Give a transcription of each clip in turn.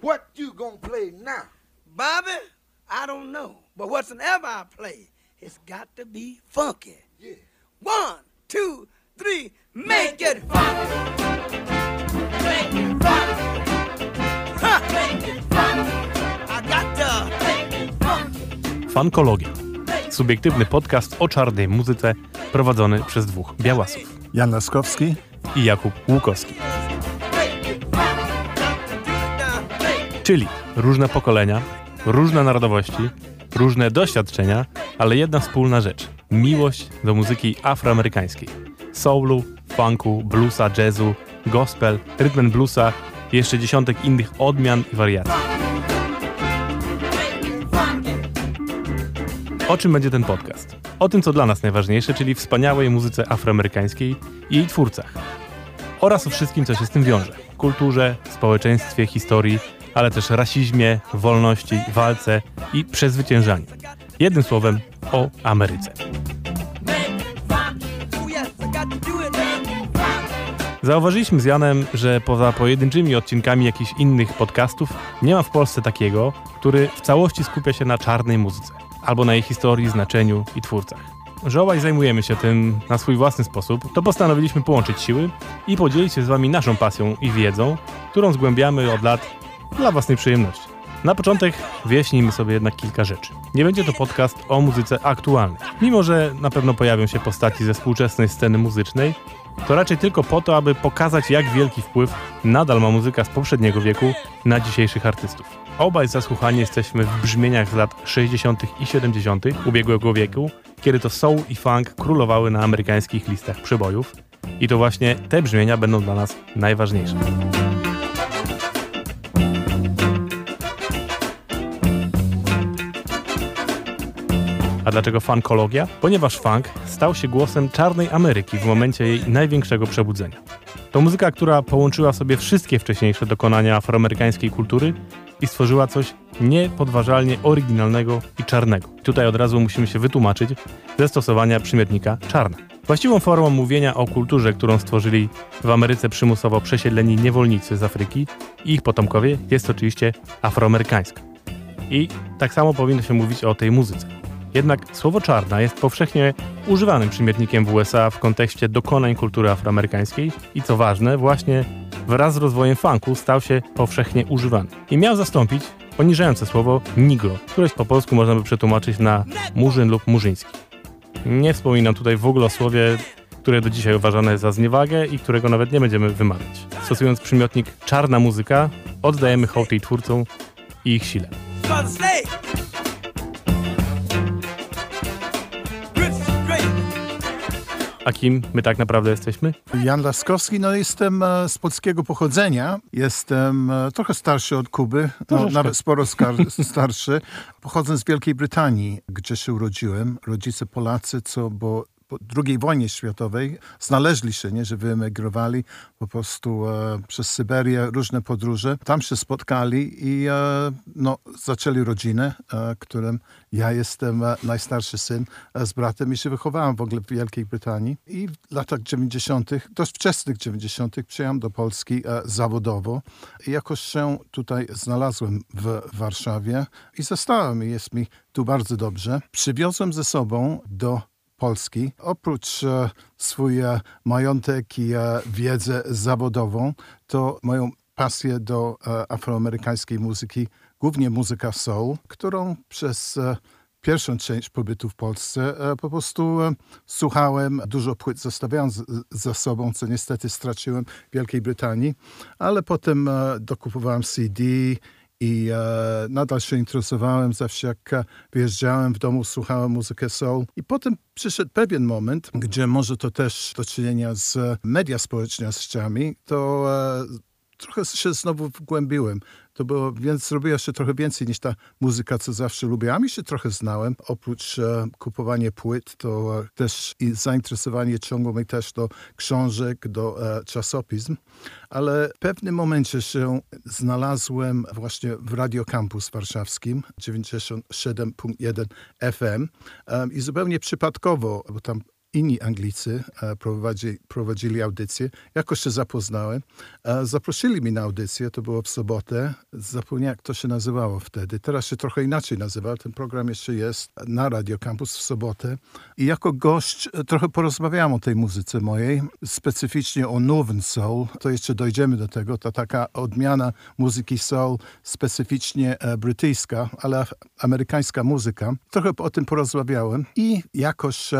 What you gonna play now? Bobby, I don't know. But whatsoever I play, it's got to be funky. Yeah. One, two, three, make it funky. Make it funky. Ha! Make it funky. I got to make it funky. Fankologia. Subiektywny podcast o czarnej muzyce prowadzony przez dwóch białasów. Jan Laskowski. I Jakub Łukowski. Czyli różne pokolenia, różne narodowości, różne doświadczenia, ale jedna wspólna rzecz. Miłość do muzyki afroamerykańskiej. Soulu, funku, bluesa, jazzu, gospel, and bluesa i jeszcze dziesiątek innych odmian i wariacji. O czym będzie ten podcast? O tym, co dla nas najważniejsze, czyli wspaniałej muzyce afroamerykańskiej i jej twórcach. Oraz o wszystkim, co się z tym wiąże. Kulturze, społeczeństwie, historii, ale też rasizmie, wolności, walce i przezwyciężaniu. Jednym słowem o Ameryce. Zauważyliśmy z Janem, że poza pojedynczymi odcinkami jakichś innych podcastów nie ma w Polsce takiego, który w całości skupia się na czarnej muzyce albo na jej historii, znaczeniu i twórcach. Że obaj zajmujemy się tym na swój własny sposób, to postanowiliśmy połączyć siły i podzielić się z Wami naszą pasją i wiedzą, którą zgłębiamy od lat dla własnej przyjemności. Na początek wyjaśnijmy sobie jednak kilka rzeczy. Nie będzie to podcast o muzyce aktualnej. Mimo, że na pewno pojawią się postaci ze współczesnej sceny muzycznej, to raczej tylko po to, aby pokazać, jak wielki wpływ nadal ma muzyka z poprzedniego wieku na dzisiejszych artystów. Obaj zasłuchani jesteśmy w brzmieniach z lat 60. i 70. ubiegłego wieku, kiedy to soul i funk królowały na amerykańskich listach przebojów. I to właśnie te brzmienia będą dla nas najważniejsze. A dlaczego funkologia? Ponieważ funk stał się głosem czarnej Ameryki w momencie jej największego przebudzenia. To muzyka, która połączyła sobie wszystkie wcześniejsze dokonania afroamerykańskiej kultury i stworzyła coś niepodważalnie oryginalnego i czarnego. Tutaj od razu musimy się wytłumaczyć ze stosowania przymiotnika czarna. Właściwą formą mówienia o kulturze, którą stworzyli w Ameryce przymusowo przesiedleni niewolnicy z Afryki i ich potomkowie, jest oczywiście afroamerykańska. I tak samo powinno się mówić o tej muzyce. Jednak słowo czarna jest powszechnie używanym przymiotnikiem w USA w kontekście dokonań kultury afroamerykańskiej i co ważne, właśnie wraz z rozwojem funku stał się powszechnie używany. I miał zastąpić poniżające słowo nigro, które po polsku można by przetłumaczyć na murzyn lub murzyński. Nie wspominam tutaj w ogóle o słowie, które do dzisiaj uważane jest za zniewagę i którego nawet nie będziemy wymawiać. Stosując przymiotnik czarna muzyka, oddajemy hołd jej twórcom i ich sile. A kim my tak naprawdę jesteśmy? Jan Laskowski, no jestem e, z polskiego pochodzenia. Jestem e, trochę starszy od Kuby, no, nawet sporo starszy. Pochodzę z Wielkiej Brytanii, gdzie się urodziłem. Rodzice Polacy, co bo II wojnie światowej znaleźli się, nie, że wyemigrowali po prostu e, przez Syberię, różne podróże. Tam się spotkali i e, no, zaczęli rodzinę, e, którym ja jestem e, najstarszy syn e, z bratem i się wychowałem w ogóle w Wielkiej Brytanii. I w latach 90., dość wczesnych 90., przyjechałem do Polski e, zawodowo i jakoś się tutaj znalazłem w Warszawie i zostałem i jest mi tu bardzo dobrze. Przywiozłem ze sobą do Polski. Oprócz e, swój majątek i e, wiedzę zawodową, to moją pasję do e, afroamerykańskiej muzyki, głównie muzyka soul, którą przez pierwszą część pobytu w Polsce po prostu słuchałem, dużo płyt zostawiałem z, za sobą, co niestety straciłem w Wielkiej Brytanii, ale potem dokupowałem CD, i e, nadal się interesowałem, zawsze jak e, wyjeżdżałem w domu, słuchałem muzykę soul. I potem przyszedł pewien moment, gdzie może to też do czynienia z e, media społecznościami, to e, trochę się znowu wgłębiłem. To było, więc zrobiło się trochę więcej niż ta muzyka, co zawsze lubiłem. I się trochę znałem. Oprócz e, kupowania płyt, to e, też i zainteresowanie ciągło mnie też do książek, do e, czasopism. Ale w pewnym momencie się znalazłem właśnie w Radio Campus warszawskim 97.1 FM em, i zupełnie przypadkowo, bo tam inni Anglicy e, prowadzili, prowadzili audycję. Jakoś się zapoznałem. E, Zaprosili mnie na audycję, to było w sobotę. Zapomniałem, jak to się nazywało wtedy. Teraz się trochę inaczej nazywa. Ten program jeszcze jest na Radio Campus w sobotę. I jako gość e, trochę porozmawiałem o tej muzyce mojej, specyficznie o Northern Soul. To jeszcze dojdziemy do tego. To taka odmiana muzyki soul, specyficznie brytyjska, ale amerykańska muzyka. Trochę o tym porozmawiałem i jakoś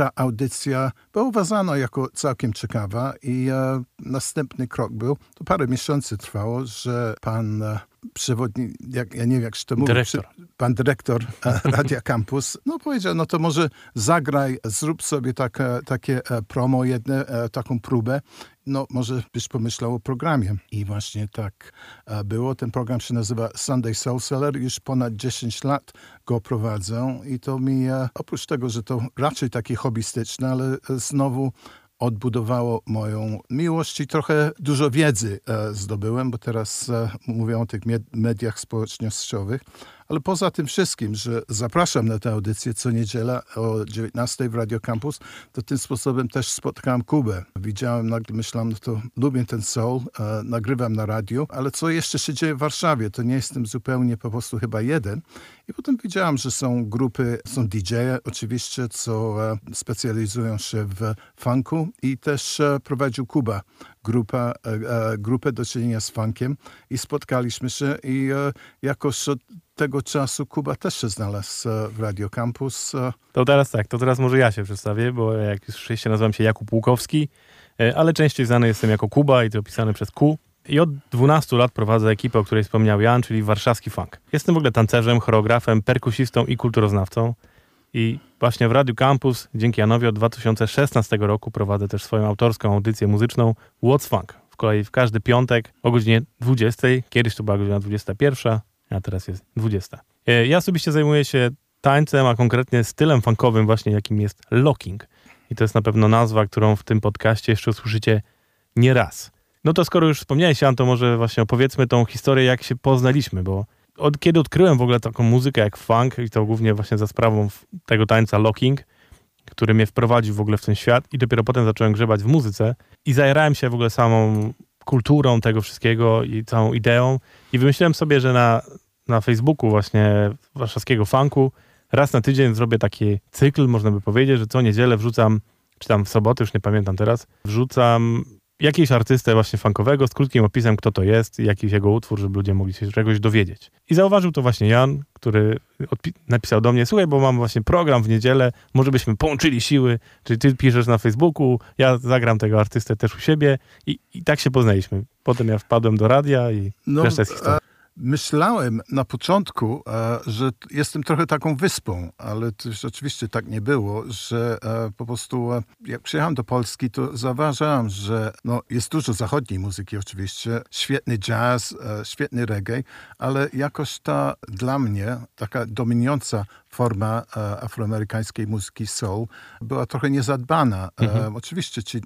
ta audycja była uważana jako całkiem ciekawa i e, następny krok był, to parę miesięcy trwało, że pan e, przewodnik, jak, ja nie wiem jak się to mówi, Dyrektor. przy- pan dyrektor e, Radia Campus, no powiedział, no to może zagraj, zrób sobie takie, takie e, promo, jedne, e, taką próbę, no może byś pomyślał o programie. I właśnie tak e, było. Ten program się nazywa Sunday Soul Seller. Już ponad 10 lat go prowadzę i to mi, oprócz tego, że to raczej takie hobbystyczne, ale e, znowu odbudowało moją miłość i trochę dużo wiedzy e, zdobyłem, bo teraz mówię o tych med- mediach społecznościowych. Ale poza tym wszystkim, że zapraszam na tę audycję co niedziela o 19 w Radio Campus, to tym sposobem też spotkałem Kubę. Widziałem, nagle myślałem, no to lubię ten soul, e, nagrywam na radiu, ale co jeszcze się dzieje w Warszawie? To nie jestem zupełnie po prostu chyba jeden. I potem widziałem, że są grupy, są DJ-e oczywiście, co e, specjalizują się w funku i też e, prowadził Kuba grupa, e, e, grupę do czynienia z funkiem i spotkaliśmy się i e, jakoś od tego czasu Kuba też się znalazł w Radio Campus. To teraz tak, to teraz może ja się przedstawię, bo jak już słyszeliście, nazywam się Jakub Łukowski, ale częściej znany jestem jako Kuba i to pisane przez Q. I od 12 lat prowadzę ekipę, o której wspomniał Jan, czyli warszawski funk. Jestem w ogóle tancerzem, choreografem, perkusistą i kulturoznawcą. I właśnie w Radiu Campus, dzięki Janowi od 2016 roku prowadzę też swoją autorską audycję muzyczną What's Funk. W kolei w każdy piątek o godzinie 20. Kiedyś to była godzina 21, a teraz jest 20. E, Ja osobiście zajmuję się tańcem, a konkretnie stylem funkowym właśnie, jakim jest locking. I to jest na pewno nazwa, którą w tym podcaście jeszcze usłyszycie nie raz. No to skoro już wspomniałeś, Jan, to może właśnie opowiedzmy tą historię, jak się poznaliśmy, bo od kiedy odkryłem w ogóle taką muzykę jak funk i to głównie właśnie za sprawą tego tańca locking, który mnie wprowadził w ogóle w ten świat i dopiero potem zacząłem grzebać w muzyce i zajarałem się w ogóle samą kulturą tego wszystkiego i całą ideą i wymyśliłem sobie, że na, na Facebooku właśnie warszawskiego funku raz na tydzień zrobię taki cykl, można by powiedzieć, że co niedzielę wrzucam, czy tam w sobotę, już nie pamiętam teraz, wrzucam jakiś artystę właśnie funkowego z krótkim opisem, kto to jest jakiś jego utwór, żeby ludzie mogli się czegoś dowiedzieć. I zauważył to właśnie Jan, który napisał do mnie, słuchaj, bo mam właśnie program w niedzielę, może byśmy połączyli siły, czyli ty piszesz na Facebooku, ja zagram tego artystę też u siebie i, i tak się poznaliśmy. Potem ja wpadłem do radia i No, reszta jest historia. Myślałem na początku, e, że jestem trochę taką wyspą, ale to rzeczywiście tak nie było, że e, po prostu e, jak przyjechałem do Polski, to zauważyłem, że no, jest dużo zachodniej muzyki oczywiście, świetny jazz, świetny reggae, ale jakoś ta dla mnie taka dominująca forma afroamerykańskiej muzyki soul była trochę niezadbana. E, oczywiście ci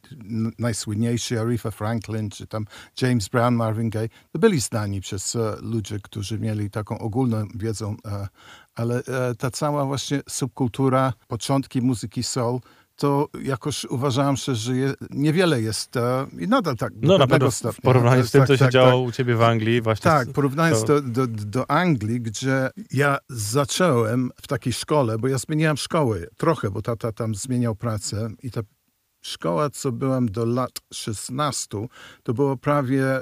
najsłynniejsi Aretha Franklin, czy tam James Brown, Marvin Gaye, to byli znani przez e, ludzi, którzy mieli taką ogólną wiedzę, e, ale e, ta cała właśnie subkultura, początki muzyki soul, to jakoś uważałem, że, że je, niewiele jest e, i nadal tak No na pewno w stopnia. porównaniu z tym, Tak, co się tak, działo tak. u ciebie w Anglii, właśnie. Tak, porównując to- do, do, do Anglii, gdzie ja zacząłem w takiej szkole, bo ja zmieniałem szkoły trochę, bo tata tam zmieniał pracę i ta szkoła, co byłem do lat 16, to było prawie,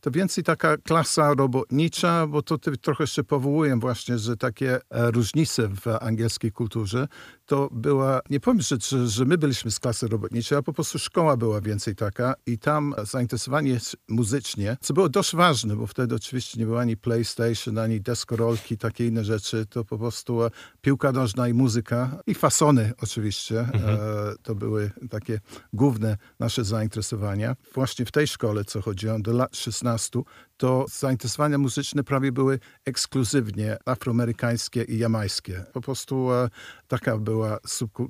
to więcej taka klasa robotnicza, bo to trochę się powołuję właśnie, że takie e, różnice w angielskiej kulturze, to była, nie powiem, że, że, że my byliśmy z klasy robotniczej, a po prostu szkoła była więcej taka i tam zainteresowanie muzycznie, co było dość ważne, bo wtedy oczywiście nie było ani PlayStation, ani deskorolki, takie inne rzeczy, to po prostu e, piłka nożna i muzyka i fasony oczywiście, e, to były takie główne nasze zainteresowania. Właśnie w tej szkole, co chodziłem, do lat 16, to zainteresowania muzyczne prawie były ekskluzywnie afroamerykańskie i jamańskie. Po prostu e, taka była subku-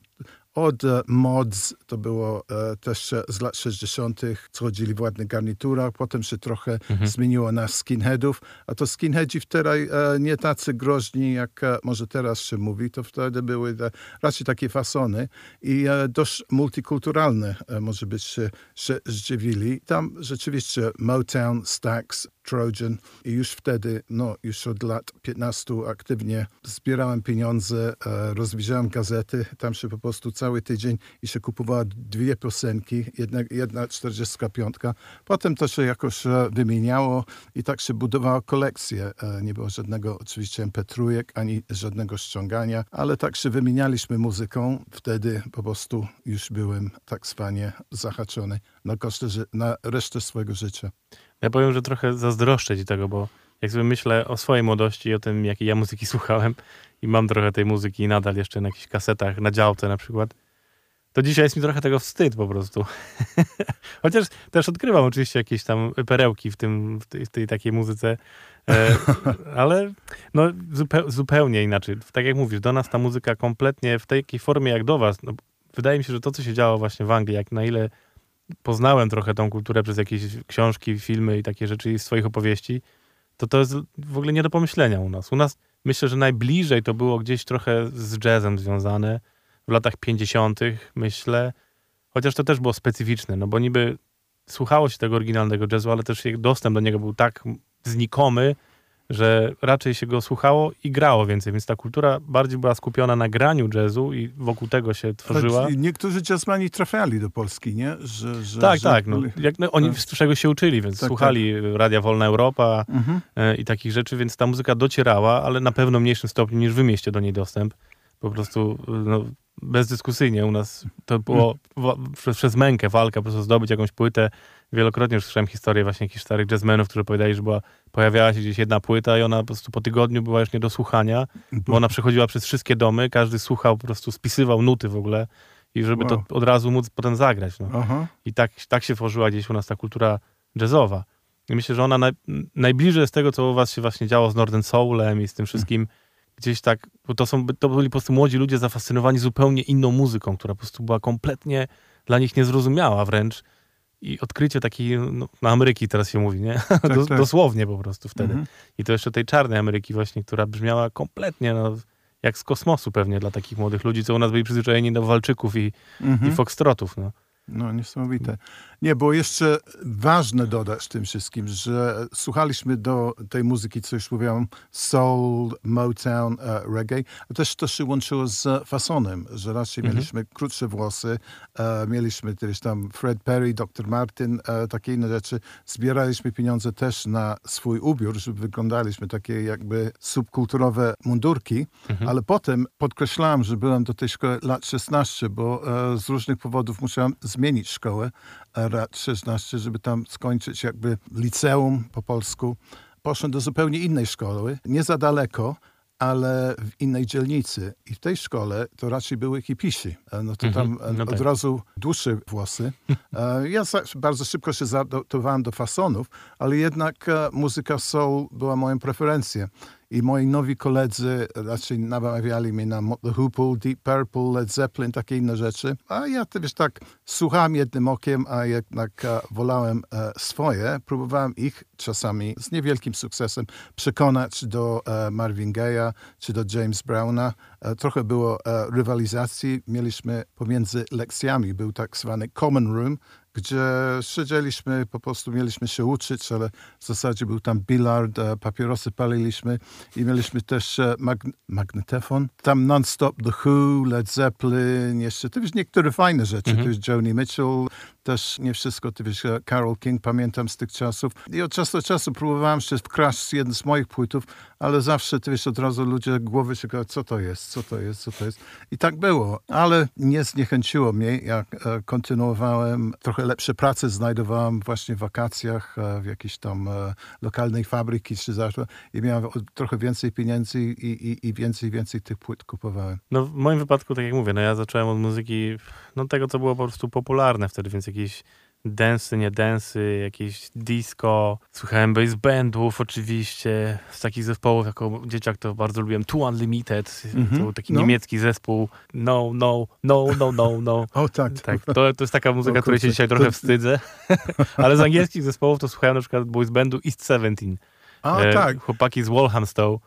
od e, mods, to było e, też z lat 60., co chodzili w ładnych garniturach, potem się trochę zmieniło na skinheadów, a to skinheadzi wtedy nie tacy groźni, jak może teraz się mówi, to wtedy były raczej takie fasony i dość multikulturalne, może być się, się zdziwili. Tam rzeczywiście Motown, Stax, Trojan i już wtedy, no już od lat 15 aktywnie zbierałem pieniądze, e, rozwijałem gazety, tam się po prostu cały tydzień i się kupowała dwie piosenki, jedna, jedna 45. Potem to się jakoś e, wymieniało i tak się budowała kolekcja. E, nie było żadnego oczywiście MP3, ani żadnego ściągania, ale tak się wymienialiśmy muzyką. Wtedy po prostu już byłem tak zwanie zahaczony na, koszty, na resztę swojego życia. Ja powiem, że trochę zazdroszczę ci tego, bo jak sobie myślę o swojej młodości i o tym, jakiej ja muzyki słuchałem i mam trochę tej muzyki nadal jeszcze na jakichś kasetach, na działce na przykład, to dzisiaj jest mi trochę tego wstyd po prostu. Chociaż też odkrywam oczywiście jakieś tam perełki w, tym, w, tej, w tej takiej muzyce, e, ale no, zupeł, zupełnie inaczej. Tak jak mówisz, do nas ta muzyka kompletnie w takiej formie jak do was, no, wydaje mi się, że to, co się działo właśnie w Anglii, jak na ile poznałem trochę tą kulturę przez jakieś książki, filmy i takie rzeczy z swoich opowieści, to to jest w ogóle nie do pomyślenia u nas. U nas myślę, że najbliżej to było gdzieś trochę z jazzem związane w latach 50., myślę. Chociaż to też było specyficzne, no bo niby słuchało się tego oryginalnego jazzu, ale też dostęp do niego był tak znikomy, że raczej się go słuchało i grało więcej, więc ta kultura bardziej była skupiona na graniu jazzu i wokół tego się tworzyła. Choć niektórzy jazzmani trafiali do Polski, nie? Że, że, Tak, że tak. No, jak, no, oni tak. z czego się uczyli, więc Tak, słuchali Radia Wolna Europa Mhm. e, i takich rzeczy, więc ta muzyka docierała, ale na pewno mniejszym stopniu niż wy mieście do niej dostęp. Po prostu no, bezdyskusyjnie u nas to było przez, przez mękę, walka, po prostu zdobyć jakąś płytę. Wielokrotnie już słyszałem historię właśnie jakichś starych jazzmenów, którzy powiedzieli, że była, pojawiała się gdzieś jedna płyta i ona po prostu po tygodniu była już nie do słuchania, bo ona przechodziła przez wszystkie domy, każdy słuchał, po prostu spisywał nuty w ogóle i żeby Wow. to od razu móc potem zagrać. No. Aha. I tak, tak się tworzyła gdzieś u nas ta kultura jazzowa. I myślę, że ona naj, najbliżej jest tego, co u was się właśnie działo z Northern Soulem i z tym wszystkim. Gdzieś tak, bo to, są, to byli po prostu młodzi ludzie zafascynowani zupełnie inną muzyką, która po prostu była kompletnie dla nich niezrozumiała wręcz. I odkrycie takiej, no, na Ameryki teraz się mówi, nie? Dos- tak. Dosłownie po prostu wtedy. Mhm. I to jeszcze tej czarnej Ameryki właśnie, która brzmiała kompletnie, no, jak z kosmosu pewnie dla takich młodych ludzi, co u nas byli przyzwyczajeni do walczyków i, Mhm. i foxtrotów, no. No, niesamowite. Nie, było jeszcze ważne dodać tym wszystkim, że słuchaliśmy do tej muzyki, co już mówiłem, soul, Motown, e, reggae, a też to się łączyło z fasonem, że raczej mieliśmy krótsze włosy, e, mieliśmy też tam Fred Perry, Dr. Martin, e, takie inne rzeczy. Zbieraliśmy pieniądze też na swój ubiór, żeby wyglądaliśmy takie jakby subkulturowe mundurki, ale potem podkreślałem, że byłem do tej szkoły lat 16, bo z różnych powodów musiałem zmienić szkołę lat 16, żeby tam skończyć jakby liceum po polsku. Poszedłem do zupełnie innej szkoły, nie za daleko, ale w innej dzielnicy. I w tej szkole to raczej były hipisi. E, No to tam e, no od tak. razu dłuższe włosy. E, Ja bardzo szybko się zaadoptowałem do fasonów, ale jednak muzyka soul była moją preferencją. I moi nowi koledzy raczej namawiali mnie na Motley Hoople, Deep Purple, Led Zeppelin, takie inne rzeczy. A ja to wiesz tak słuchałem jednym okiem, a jednak e, wolałem e, swoje. Próbowałem ich czasami z niewielkim sukcesem przekonać do e, Marvin Gaye'a czy do James Browna. Trochę było rywalizacji. Mieliśmy pomiędzy lekcjami, był tak zwany common room, gdzie siedzieliśmy, po prostu mieliśmy się uczyć, ale w zasadzie był tam bilard, e, papierosy paliliśmy i mieliśmy też e, mag magnetofon. Tam non-stop The Who, Led Zeppelin, jeszcze to wiesz, niektóre fajne rzeczy. To jest Joni Mitchell, też nie wszystko, ty wiesz, Carol King, pamiętam z tych czasów. I od czasu do czasu próbowałem się wkraść z jeden z moich płytów, ale zawsze, ty wiesz, od razu ludzie głowy się co to jest, co to jest, co to jest. I tak było, ale nie zniechęciło mnie, jak e, kontynuowałem, trochę lepsze prace znajdowałem właśnie w wakacjach, e, w jakiejś tam e, lokalnej fabryki czy coś, i miałem trochę więcej pieniędzy i, i, i więcej, więcej tych płyt kupowałem. No w moim wypadku, tak jak mówię, no ja zacząłem od muzyki, no tego, co było po prostu popularne wtedy, więc jakieś densy, nie densy, jakieś disco. Słuchałem bass bandów oczywiście. Z takich zespołów jako dzieciak to bardzo lubiłem Two Unlimited. Mhm. To był taki No. niemiecki zespół. No, no, no, no, no, no. O tak, Tak, to, to jest taka muzyka, O której się dzisiaj trochę wstydzę. Ale z angielskich zespołów to słuchałem na przykład boys bandu East Seventeen. A E, tak, Chłopaki z Walthamstow.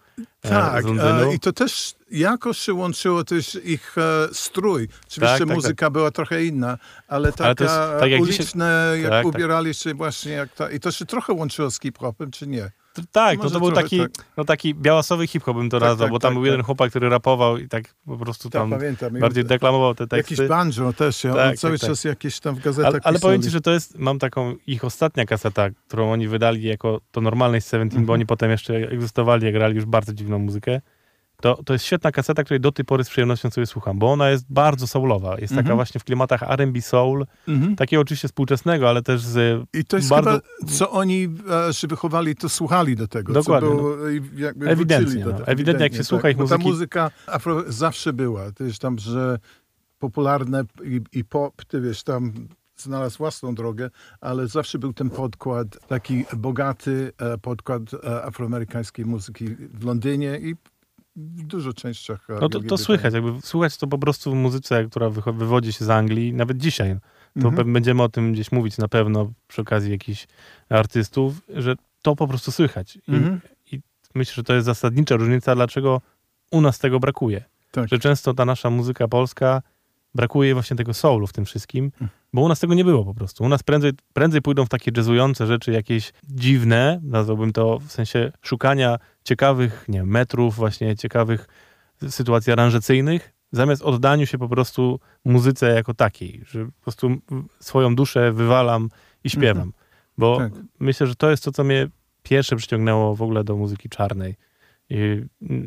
e, tak. E, I to też jakoś się łączyło też ich e, strój. Oczywiście Tak, tak, muzyka była trochę inna, ale taka Ale to jest tak jak dzisiaj- uliczne, jak Tak, tak. ubierali się właśnie jak ta, I to się trochę łączyło z hip-hopem, czy nie? Tak, no to był taki, tak. no taki białasowy hip-hop bym to Tak, nazwał, tak, bo tam tak, był tak. jeden chłopak, który rapował i tak po prostu Tak, tam pamiętam. Bardziej deklamował te teksty. Jakiś banjo też, ja, Tak, on cały tak, tak. czas jakieś tam w gazetach Ale, ale powiem ci, że to jest, mam taką ich ostatnia kaseta, którą oni wydali jako to normalnej Seventeen, Mhm. bo oni potem jeszcze egzystowali, jak grali już bardzo dziwną muzykę. To, to jest świetna kaseta, której do tej pory z przyjemnością sobie słucham, bo ona jest bardzo soulowa. Jest taka Mhm. właśnie w klimatach R&B soul, Mhm. takiego oczywiście współczesnego, ale też z I to jest bardzo- chyba, co oni e, się wychowali, to słuchali do tego. Dokładnie, Co było, jakby Ewidentnie, do no. Ewidentnie, jak się słucha ich bo ta muzyki- muzyka afro zawsze była. To jest tam, że popularne i, i pop, ty wiesz, tam znalazł własną drogę, ale zawsze był ten podkład, taki bogaty e, podkład e, afroamerykańskiej muzyki w Londynie i w dużo częściach No to, to słychać, jakby słuchać to po prostu w muzyce, która wywodzi się z Anglii, nawet dzisiaj. To Mhm. będziemy o tym gdzieś mówić na pewno przy okazji jakichś artystów, że to po prostu słychać. I, Mhm. I myślę, że to jest zasadnicza różnica, dlaczego u nas tego brakuje. Tak. Że często ta nasza muzyka polska brakuje właśnie tego soulu w tym wszystkim, bo u nas tego nie było po prostu. U nas prędzej, prędzej pójdą w takie jazzujące rzeczy, jakieś dziwne, nazwałbym to w sensie szukania ciekawych, nie metrów, właśnie ciekawych sytuacji aranżacyjnych, zamiast oddaniu się po prostu muzyce jako takiej, że po prostu swoją duszę wywalam i śpiewam. Bo Tak. myślę, że to jest to, co mnie pierwsze przyciągnęło w ogóle do muzyki czarnej. I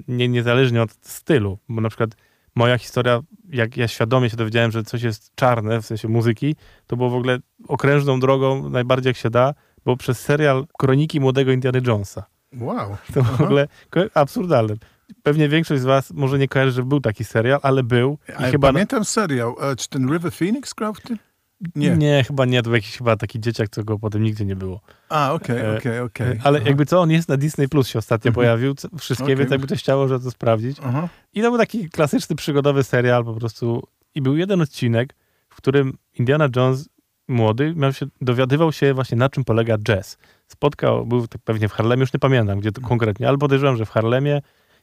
nie, niezależnie od stylu, bo na przykład moja historia, jak ja świadomie się dowiedziałem, że coś jest czarne, w sensie muzyki, to było w ogóle okrężną drogą, najbardziej jak się da, bo przez serial Kroniki Młodego Indiana Jonesa. Wow. To w Aha. ogóle ko- absurdalne. Pewnie większość z was może nie kojarzy, że był taki serial, ale był. I chyba Pamiętam serial. E, czy ten River Phoenix grał w tym? Nie. nie, chyba nie, to jakiś chyba taki dzieciak, co go potem nigdzie nie było. A, okej, E, okej, okej. Ale Aha. jakby co, on jest na Disney Plus się ostatnio Mhm. pojawił, wszystkie, Okej. więc jakby ktoś chciało, że to sprawdzić. Aha. I to był taki klasyczny, przygodowy serial po prostu. I był jeden odcinek, w którym Indiana Jones młody miał się, dowiadywał się właśnie na czym polega jazz. Spotkał, był tak pewnie w Harlemie, już nie pamiętam gdzie to konkretnie, ale podejrzewam, że w Harlemie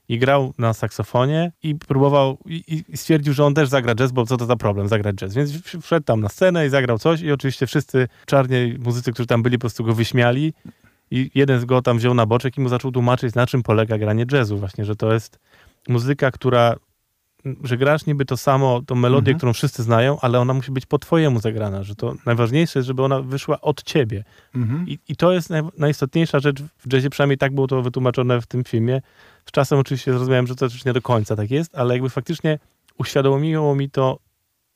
i grał na saksofonie i próbował i, i- stwierdził, że on też zagra jazz, bo co to za problem zagrać jazz. Więc wszedł tam na scenę i zagrał coś i oczywiście wszyscy czarni muzycy, którzy tam byli, po prostu go wyśmiali i jeden z go tam wziął na boczek i mu zaczął tłumaczyć, na czym polega granie jazzu. Właśnie, że to jest muzyka, która że grasz niby to samo, tą melodię, Mhm. którą wszyscy znają, ale ona musi być po twojemu zagrana, że to najważniejsze jest, żeby ona wyszła od ciebie. Mhm. I, i to jest naj, najistotniejsza rzecz w jazzie, przynajmniej tak było to wytłumaczone w tym filmie. Z czasem oczywiście zrozumiałem, że to też nie do końca tak jest, ale jakby faktycznie uświadomiło mi to,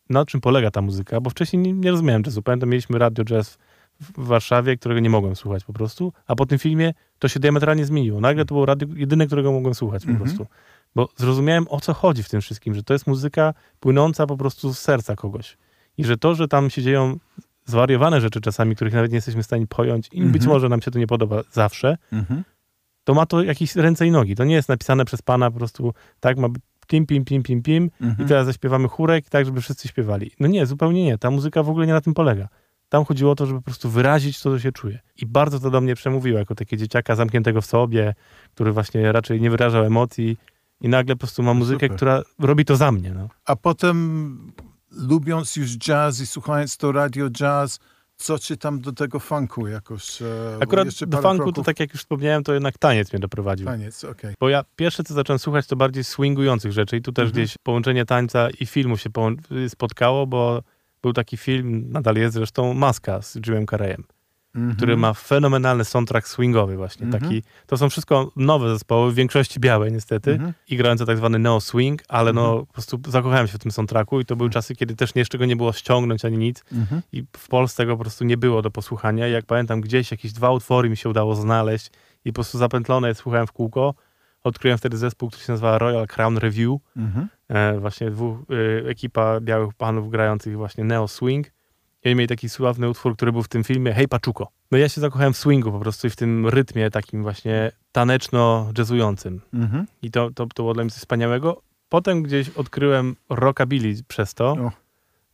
na czym polega ta muzyka, bo wcześniej nie, nie rozumiałem jazzu. Pamiętam, mieliśmy radio jazz w, Warszawie, którego nie mogłem słuchać po prostu, a po tym filmie to się diametralnie zmieniło. Nagle to było radio jedyne, którego mogłem słuchać po Mhm. prostu. Bo zrozumiałem, o co chodzi w tym wszystkim, że to jest muzyka płynąca po prostu z serca kogoś. I że to, że tam się dzieją zwariowane rzeczy czasami, których nawet nie jesteśmy w stanie pojąć i być Mhm. może nam się to nie podoba zawsze, Mhm. to ma to jakieś ręce i nogi. To nie jest napisane przez pana po prostu tak, ma pim, pim, pim, pim, pim Mhm. i teraz zaśpiewamy chórek tak, żeby wszyscy śpiewali. No nie, zupełnie nie. Ta muzyka w ogóle nie na tym polega. Tam chodziło o to, żeby po prostu wyrazić to, co się czuje. I bardzo to do mnie przemówiło, jako takie dzieciaka zamkniętego w sobie, który właśnie raczej nie wyrażał emocji i nagle po prostu ma muzykę, Super. która robi to za mnie. No. A potem, lubiąc już jazz i słuchając to radio jazz, co ci tam do tego funku jakoś? e, Akurat do funku, to kroków- tak jak już wspomniałem, to jednak taniec mnie doprowadził. Taniec, okej. Bo ja pierwsze, co zacząłem słuchać, to bardziej swingujących rzeczy i tu też Mhm. gdzieś połączenie tańca i filmu się spotkało, bo był taki film, nadal jest zresztą, Maska z Jimem Carreyem, Mhm. który ma fenomenalny soundtrack swingowy właśnie. Mhm. Taki, to są wszystko nowe zespoły, w większości białe niestety Mhm. i grające tak zwany neo swing, ale no Mhm. po prostu zakochałem się w tym soundtracku i to były czasy, kiedy też jeszcze go nie było ściągnąć ani nic Mhm. i w Polsce go po prostu nie było do posłuchania. I jak pamiętam, gdzieś jakieś dwa utwory mi się udało znaleźć i po prostu zapętlone je słuchałem w kółko. Odkryłem wtedy zespół, który się nazywa Royal Crown Review. Mhm. E, właśnie dwóch, e, ekipa białych panów grających właśnie neo swing. I oni mieli taki sławny utwór, który był w tym filmie, Hej Paczuko. No ja się zakochałem w swingu po prostu i w tym rytmie takim właśnie taneczno-jazzującym. Mhm. I to, to, to było dla mnie coś wspaniałego. Potem gdzieś odkryłem rockabilly przez to,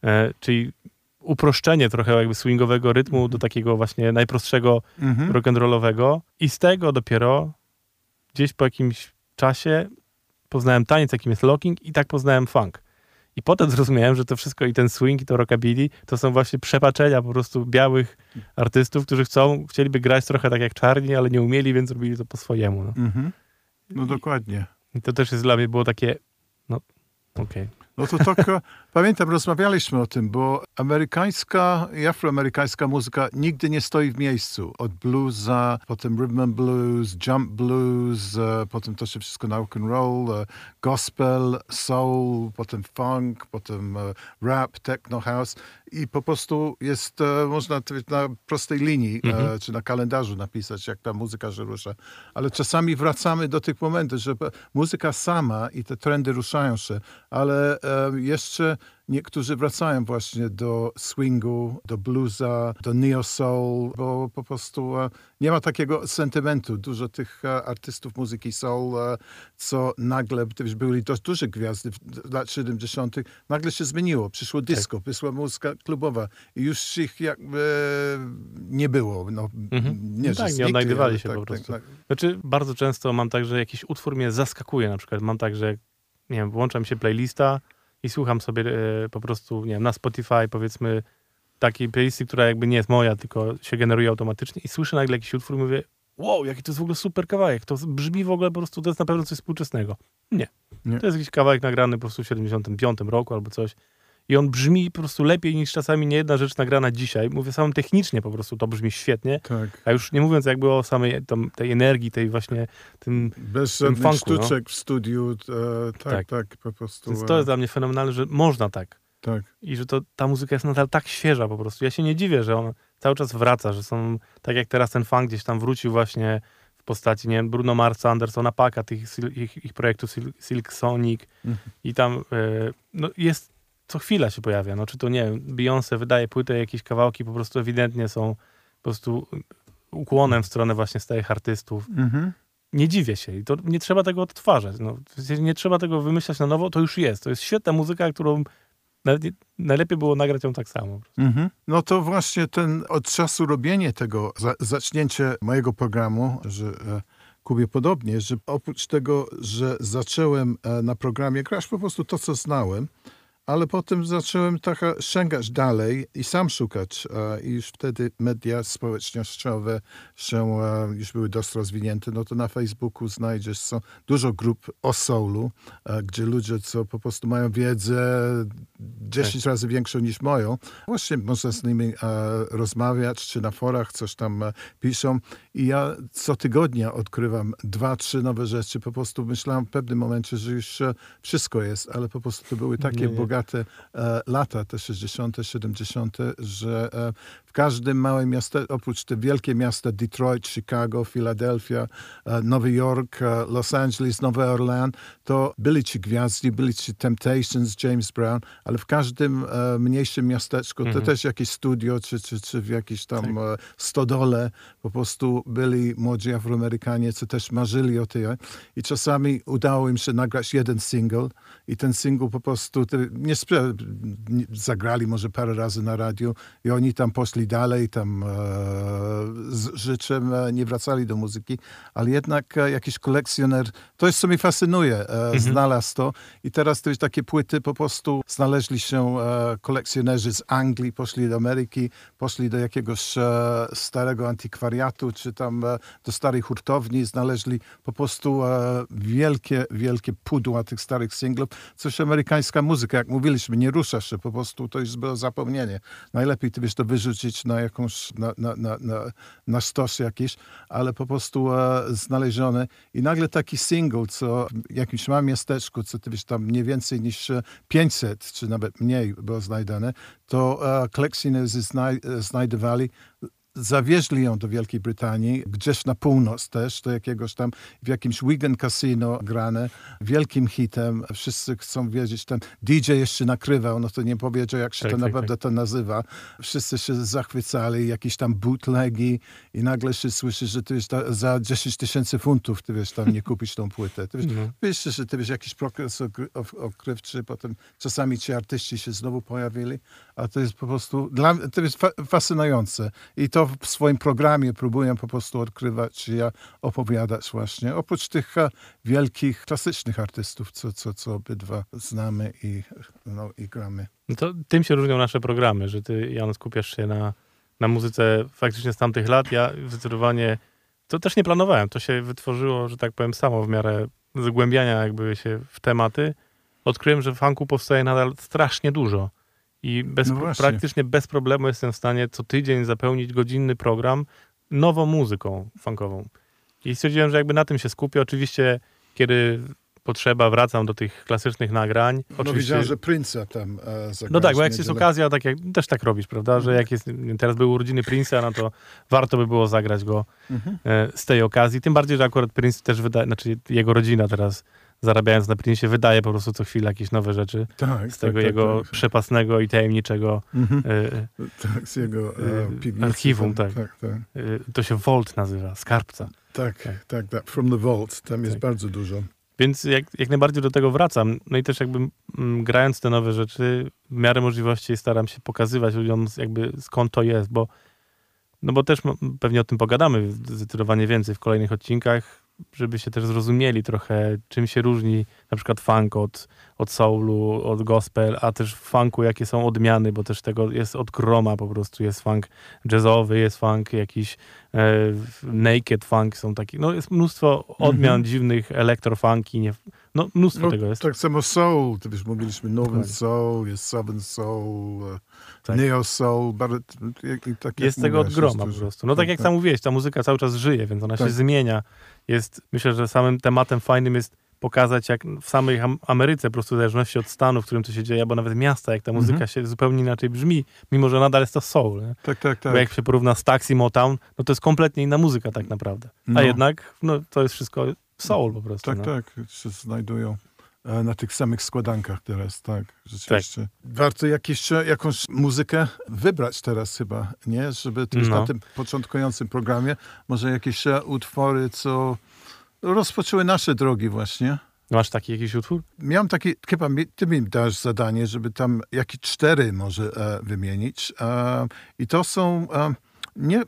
e, czyli uproszczenie trochę jakby swingowego rytmu do takiego właśnie najprostszego Mhm. rock'n'rollowego. I z tego dopiero gdzieś po jakimś czasie poznałem taniec, jakim jest locking i tak poznałem funk. I potem zrozumiałem, że to wszystko i ten swing i to rockabilly to są właśnie przepaczenia po prostu białych artystów, którzy chcą, chcieliby grać trochę tak jak czarni, ale nie umieli, więc robili to po swojemu. No. Mhm. No dokładnie. I to też jest dla mnie było takie, no okej. No to tak, e, pamiętam, rozmawialiśmy o tym, bo amerykańska i afroamerykańska muzyka nigdy nie stoi w miejscu. Od bluesa, potem rhythm and blues, jump blues, e, potem to się wszystko na rock and roll, e, gospel, soul, potem funk, potem rap, techno, house i po prostu jest, e, można na prostej linii, e, czy na kalendarzu napisać, jak ta muzyka że rusza. Ale czasami wracamy do tych momentów, że muzyka sama i te trendy ruszają się, ale e, jeszcze niektórzy wracają właśnie do swingu, do bluesa, do neo soul, bo po prostu e, nie ma takiego sentymentu. Dużo tych e, artystów muzyki soul, e, co nagle, gdyż byli dość duże gwiazdy w lat 70., nagle się zmieniło. Przyszło disco, przyszła muzyka klubowa i już ich jakby nie było. No, Mhm. Nie, No tak, nie odnajdywali się tak, po prostu. Tak, tak. Znaczy, bardzo często mam tak, że jakiś utwór mnie zaskakuje na przykład. Mam tak, że nie wiem, włącza mi się playlista i słucham sobie e, po prostu, nie wiem, na Spotify powiedzmy takiej playlisty, która jakby nie jest moja, tylko się generuje automatycznie i słyszę nagle jakiś utwór i mówię, wow, jaki to jest w ogóle super kawałek, to brzmi w ogóle po prostu, to jest na pewno coś współczesnego. Nie. Nie. To jest jakiś kawałek nagrany po prostu w 75 roku albo coś i on brzmi po prostu lepiej niż czasami nie jedna rzecz nagrana dzisiaj. Mówię samym technicznie po prostu to brzmi świetnie, tak. a już nie mówiąc jakby o samej tam, tej energii, tej właśnie tym Bez tym żadnych funku, no. sztuczek w studiu. E, tak, Tak. tak, po prostu. Więc e, to jest dla mnie fenomenalne, że można tak. tak. I że to, ta muzyka jest nadal tak świeża po prostu. Ja się nie dziwię, że on cały czas wraca, że są, tak jak teraz ten funk gdzieś tam wrócił właśnie w postaci, nie wiem, Bruno Marsa, Andersona Paka, tych ich, ich projektów Sil- Silk Sonic Mhm. i tam e, no jest, co chwila się pojawia. No czy to, nie wiem, Beyoncé wydaje płytę, jakieś kawałki po prostu ewidentnie są po prostu ukłonem w stronę właśnie starych artystów. Mhm. nie dziwię się i to nie trzeba tego odtwarzać. No, nie trzeba tego wymyślać na nowo, to już jest. To jest świetna muzyka, którą najlepiej było nagrać ją tak samo. Mhm. No to właśnie ten od czasu robienie tego, za, zacznięcie mojego programu, że e, Kubie podobnie, że oprócz tego, że zacząłem e, na programie grać po prostu to, co znałem, ale potem zacząłem trochę sięgać dalej i sam szukać. E, I już wtedy media społecznościowe się e, już były dość rozwinięte. No to na Facebooku znajdziesz są dużo grup o soulu, e, gdzie ludzie, co po prostu mają wiedzę 10 razy większą niż moją, właśnie można z nimi rozmawiać, czy na forach coś tam piszą. I ja co tygodnia odkrywam dwa, trzy nowe rzeczy. Po prostu myślałem w pewnym momencie, że już wszystko jest, ale po prostu to były takie nie. Bogate lata, te 60., 70., że e, w każdym małym mieście, oprócz te wielkie miasta Detroit, Chicago, Philadelphia, e, Nowy Jork, e, Los Angeles, Nowy Orlean, to byli ci gwiazdy, byli ci Temptations, James Brown, ale w każdym mniejszym miasteczku to Mhm. też jakieś studio, czy, czy, czy w jakiejś tam e, stodole po prostu byli młodzi Afroamerykanie, co też marzyli o tej. I czasami udało im się nagrać jeden single i ten single po prostu nie zagrali może parę razy na radiu i oni tam poszli dalej, tam e, z życzem e, nie wracali do muzyki, ale jednak e, jakiś kolekcjoner, to jest co mnie fascynuje, e, znalazł to i teraz to jest takie płyty, po prostu znaleźli się e, kolekcjonerzy z Anglii, poszli do Ameryki, poszli do jakiegoś e, starego antykwariatu, czy tam do starej hurtowni, znaleźli po prostu wielkie, wielkie pudła tych starych singlów. Coś amerykańska muzyka, jak mówiliśmy, nie rusza się, po prostu to już było zapomnienie. Najlepiej ty to wyrzucić na jakąś, na, na, na, na, jakiś, ale po prostu e, znalezione i nagle taki single, co w jakimś małym miasteczku, co ty tam nie więcej niż e, 500, czy nawet mniej było znajdane, to e, kolekcjonerzy znaj, e, znajdowali zawieźli ją do Wielkiej Brytanii, gdzieś na północ też, do jakiegoś tam, w jakimś Wigan Casino grane, wielkim hitem, wszyscy chcą wiedzieć, ten DJ jeszcze nakrywał, no to nie powiedział, jak się Tak, to tak, naprawdę tak. to nazywa. Wszyscy się zachwycali, jakieś tam bootlegi i nagle się słyszy, że ty wiesz, ta, za 10 tysięcy funtów, ty wiesz, tam nie kupisz tą płytę. Ty wiesz, No. wiesz, że ty wiesz, jakiś progres ogry- o- odkrywczy, potem czasami ci artyści się znowu pojawili, a to jest po prostu, dla to jest fa fascynujące. I to w swoim programie próbuję po prostu odkrywać, ja opowiadać właśnie. Oprócz tych e, wielkich, klasycznych artystów, co, co, co obydwa znamy i, no, i gramy. No to tym się różnią nasze programy, że ty, Jan, skupiasz się na, na muzyce faktycznie z tamtych lat. Ja zdecydowanie, to też nie planowałem, to się wytworzyło, że tak powiem, samo w miarę zgłębiania jakby się w tematy. Odkryłem, że funku powstaje nadal strasznie dużo. I bez, No praktycznie bez problemu jestem w stanie co tydzień zapełnić godzinny program nową muzyką funkową. I stwierdziłem, że jakby na tym się skupię. Oczywiście, kiedy potrzeba, wracam do tych klasycznych nagrań. No Oczywiście, widziałem, że Prince'a tam e, zagrałeś no tak, bo jak jest niedzielę. okazja, tak jak też tak robisz, prawda? Że jak jest, teraz były urodziny Prince'a, no to warto by było zagrać go Mhm. e, z tej okazji. Tym bardziej, że akurat Prince też wydaje, znaczy jego rodzina teraz zarabiając na Prince'ie wydaje po prostu co chwilę jakieś nowe rzeczy Tak, z tego tak, jego tak, tak. przepasnego i tajemniczego Mhm. e, Tak, z jego e, Y, piwnicy. archiwum, tak. tak, tak. e, to się Vault nazywa, skarbca. Tak, Tak. tak, tak. From the Vault. Tam jest Tak. bardzo dużo. Więc jak, jak najbardziej do tego wracam. No i też jakby mm, grając te nowe rzeczy, w miarę możliwości staram się pokazywać ludziom jakby skąd to jest, bo no bo też m- pewnie o tym pogadamy zdecydowanie więcej w kolejnych odcinkach, żeby się też zrozumieli trochę, czym się różni na przykład funk od, od soulu, od gospel, a też w funku jakie są odmiany, bo też tego jest od groma po prostu. Jest funk jazzowy, jest funk jakiś e, naked funk, są takie, no jest mnóstwo odmian dziwnych, elektrofunki, nie, no mnóstwo No, tego jest. Tak samo Soul. To wiesz, mówiliśmy Northern Dokładnie. Soul, jest Southern Soul, e, Tak. Neo Soul. Bardzo, tak jest tego od groma po prostu. No tak jak sam mówiłeś, ta muzyka cały czas żyje, więc ona Tak. się zmienia. Jest, myślę, że samym tematem fajnym jest pokazać, jak w samej Am- Ameryce, po prostu w zależności od stanu, w którym to się dzieje, albo nawet miasta, jak ta muzyka Mhm. się zupełnie inaczej brzmi, mimo że nadal jest to soul. Nie? Tak, tak, tak. Bo jak się porówna z Taxi Motown, no to jest kompletnie inna muzyka tak naprawdę. A No. jednak no, to jest wszystko soul po prostu. Tak, no. tak, się znajdują e, na tych samych składankach teraz, tak, rzeczywiście. Warto jakieś, jakąś muzykę wybrać teraz chyba, nie? Żeby też No. na tym początkującym programie może jakieś e, utwory, co rozpoczęły nasze drogi właśnie. Masz taki jakiś utwór? Miałem taki, chyba ty mi dasz zadanie, żeby tam jakieś cztery może e, wymienić. E, I to są e, nie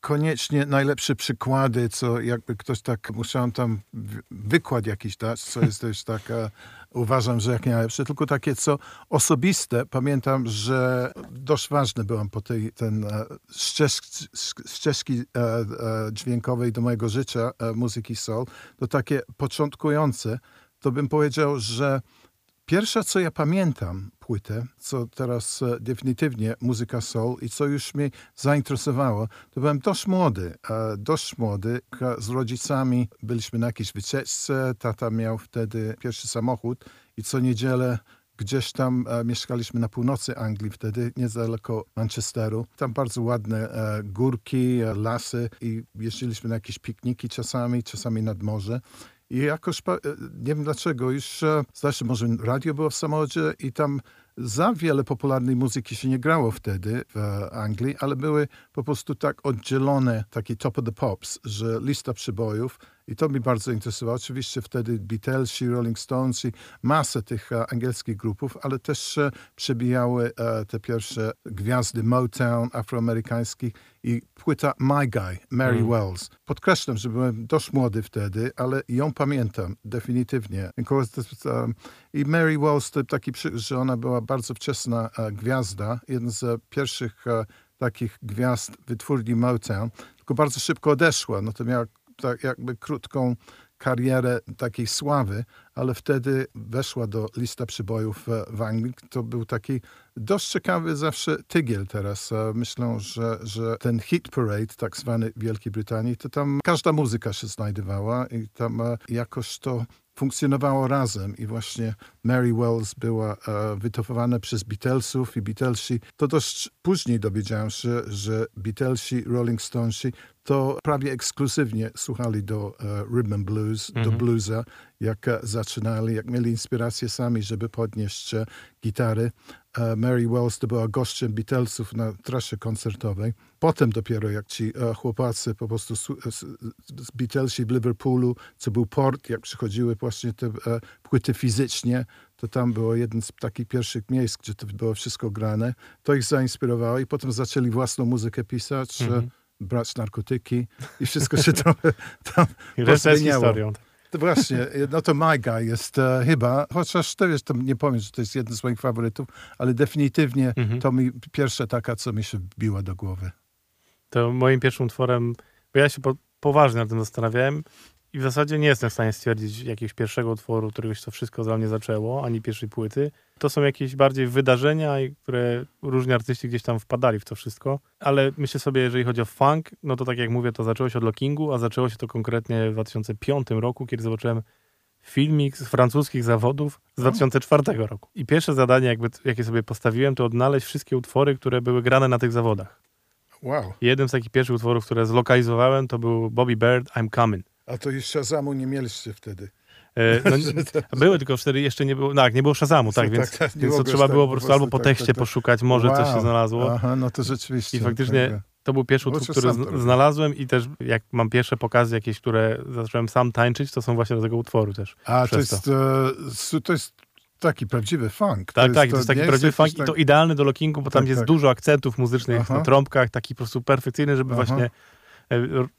koniecznie najlepsze przykłady, co jakby ktoś tak, musiałem tam wy- wykład jakiś dać, co jest też tak, e, uważam, że jak najlepsze, tylko takie, co osobiste. Pamiętam, że dość ważne byłam po tej ten, e, ścież- ścieżki e, e, dźwiękowej do mojego życia, muzyki soul, to takie początkujące, to bym powiedział, że Pierwsza, co ja pamiętam, płytę, co teraz e, definitywnie muzyka soul i co już mnie zainteresowało, to byłem dość młody, dość młody. Z rodzicami byliśmy na jakiejś wycieczce, tata miał wtedy pierwszy samochód i co niedzielę gdzieś tam e, mieszkaliśmy na północy Anglii wtedy, niedaleko Manchesteru. Tam bardzo ładne e, górki, e, lasy i jeździliśmy na jakieś pikniki czasami, czasami nad morze. I jakoś, e, nie wiem dlaczego, już e, się, może radio było w samochodzie i tam za wiele popularnej muzyki się nie grało wtedy w Anglii, ale były po prostu tak oddzielone, taki top of the pops, że lista przybojów i to mi bardzo interesowało. Oczywiście wtedy Beatlesi, Rolling Stones i masę tych e, angielskich grupów, ale też e, przebijały e, te pierwsze gwiazdy Motown afroamerykańskich i płyta My Guy, Mary Mm. Wells. Podkreślam, że byłem dość młody wtedy, ale ją pamiętam definitywnie. I Mary Wells to taki, że ona była bardzo wczesna gwiazda, jedna z pierwszych takich gwiazd wytwórni Motown, tylko bardzo szybko odeszła. No to miała tak jakby krótką karierę takiej sławy, ale wtedy weszła do lista przybojów e, w Anglii. To był taki dość ciekawy zawsze tygiel teraz. E, Myślę, że, że ten hit parade, tak zwany w Wielkiej Brytanii, to tam każda muzyka się znajdowała i tam e, jakoś to funkcjonowało razem i właśnie Mary Wells była e, wytopowana przez Beatlesów i Beatlesi. To dość później dowiedziałem się, że Beatlesi, Rolling Stonesi to prawie ekskluzywnie słuchali do e, rhythm and blues, do bluesa, jak e, zaczynali, jak mieli inspirację sami, żeby podnieść e, gitary. Mary Wells to była gościem Beatlesów na trasie koncertowej. Potem dopiero jak ci chłopacy po prostu z Beatlesi w Liverpoolu, co był port, jak przychodziły właśnie te płyty fizycznie, to tam było jeden z takich pierwszych miejsc, gdzie to było wszystko grane. To ich zainspirowało i potem zaczęli własną muzykę pisać, e, brać narkotyki i wszystko się trochę tam I pozmieniało. historią. To właśnie, no to My Guy jest e, chyba, chociaż to jest, nie powiem, że to jest jeden z moich faworytów, ale definitywnie Mhm. to mi pierwsza taka, co mi się wbiła do głowy. To moim pierwszym utworem, bo ja się po, poważnie nad tym zastanawiałem i w zasadzie nie jestem w stanie stwierdzić jakiegoś pierwszego utworu, którego się to wszystko dla mnie zaczęło, ani pierwszej płyty. To są jakieś bardziej wydarzenia, które różni artyści gdzieś tam wpadali w to wszystko, ale myślę sobie, jeżeli chodzi o funk, no to tak jak mówię, to zaczęło się od Lockingu, a zaczęło się to konkretnie w 2005 roku, kiedy zobaczyłem filmik z francuskich zawodów z 2004 roku. I pierwsze zadanie, jakby, jakie sobie postawiłem, to odnaleźć wszystkie utwory, które były grane na tych zawodach. Wow. Jednym z takich pierwszych utworów, które zlokalizowałem, to był Bobby Bird, I'm Coming. A to już Shazamu nie mieliście wtedy. E, no, były, tylko wtedy jeszcze nie było, no, tak, nie było Shazamu, tak, Tak, więc, tak, nie więc to trzeba tak było po prostu albo po tak, tekście tak, tak. poszukać, może coś się Wow. znalazło. Aha, no to rzeczywiście. I faktycznie tak, to był pierwszy utwór, który to znalazłem i też jak mam pierwsze pokazy jakieś, które zacząłem sam tańczyć, to są właśnie do tego utworu też. A to jest, e, su- to jest taki prawdziwy funk. Tak, tak, to jest taki prawdziwy funk i to idealny do lockingu, bo tam Tak, jest tak. dużo akcentów muzycznych na trąbkach, taki po prostu perfekcyjny, żeby właśnie e,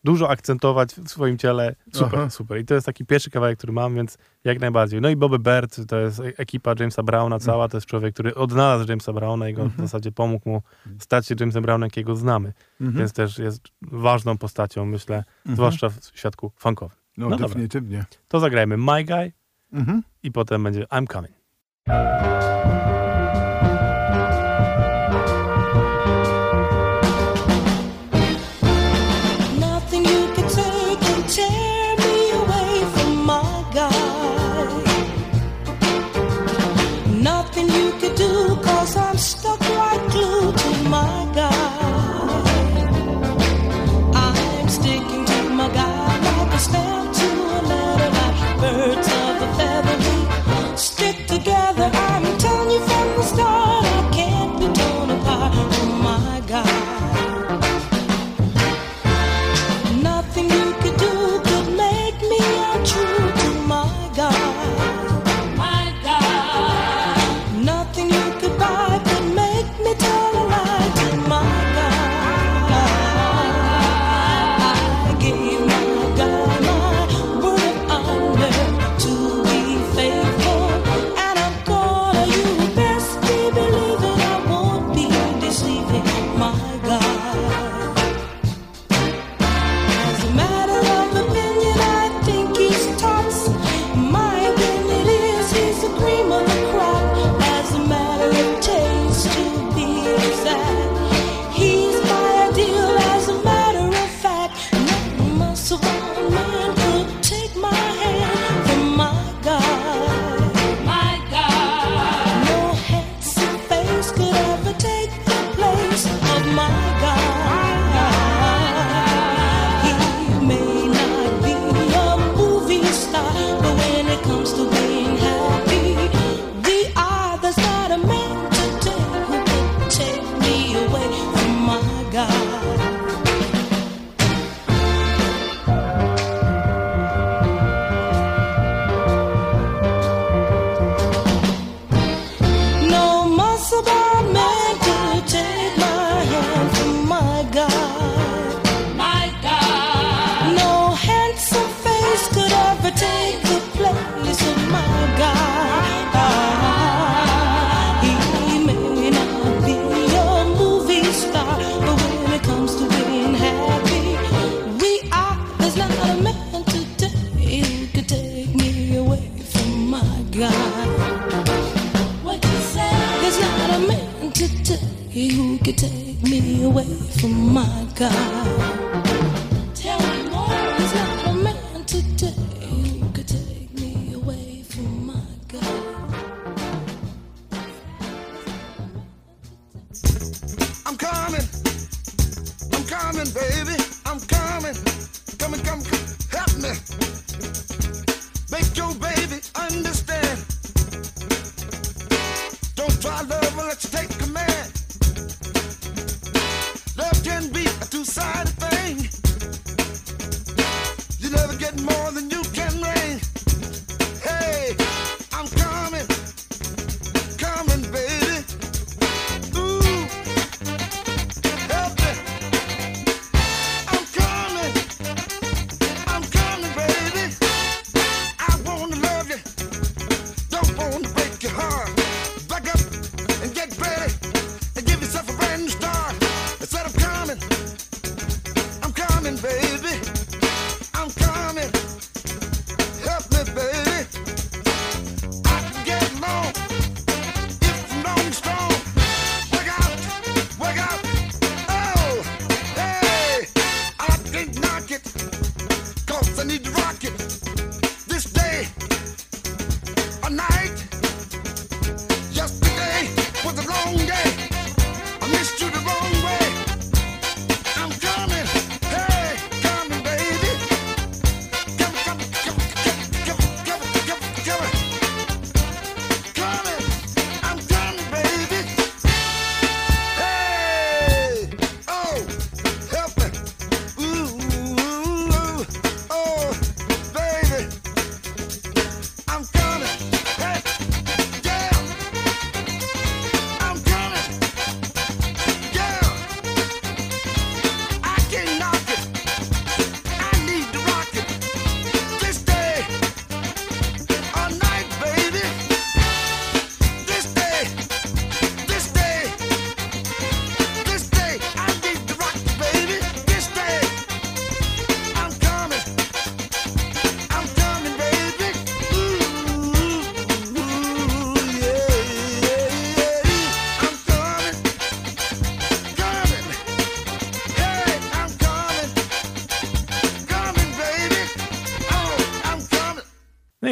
dużo akcentować w swoim ciele. Super, Aha. super. I to jest taki pierwszy kawałek, który mam, więc jak najbardziej. No i Bobby Bird, to jest e- ekipa Jamesa Browna cała, to jest człowiek, który odnalazł Jamesa Browna i go Mhm. w zasadzie pomógł mu stać się Jamesem Brownem, jakiego znamy. Mhm. Więc też jest ważną postacią, myślę, Mhm. zwłaszcza w świadku funkowym. No, no dobra. definitywnie. To zagrajmy My Guy Mhm. i potem będzie I'm Coming.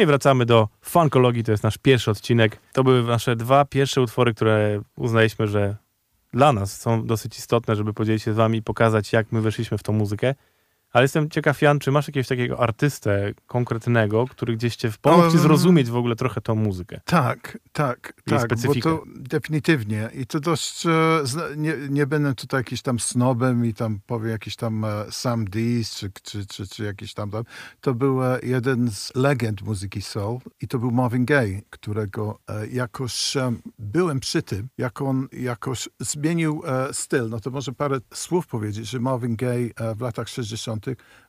Wracamy do funkologii, to jest nasz pierwszy odcinek. To były nasze dwa pierwsze utwory, które uznaliśmy, że dla nas są dosyć istotne, żeby podzielić się z wami i pokazać, jak my weszliśmy w tą muzykę. Ale jestem ciekaw, Jan, czy masz jakiegoś takiego artystę konkretnego, który gdzieś cię pomógł ci Um, zrozumieć w ogóle trochę tą muzykę? Tak, tak, tak, bo specyfikę. to definitywnie. I to dość, e, nie, nie będę tutaj jakiś tam snobem i tam powiem jakiś tam e, Sam Dees czy, czy, czy, czy jakiś tam, tam. To był e, jeden z legend muzyki soul i to był Marvin Gaye, którego jakoś byłem przy tym, jak on jakoś zmienił styl. No to może parę słów powiedzieć, że Marvin Gaye w latach 60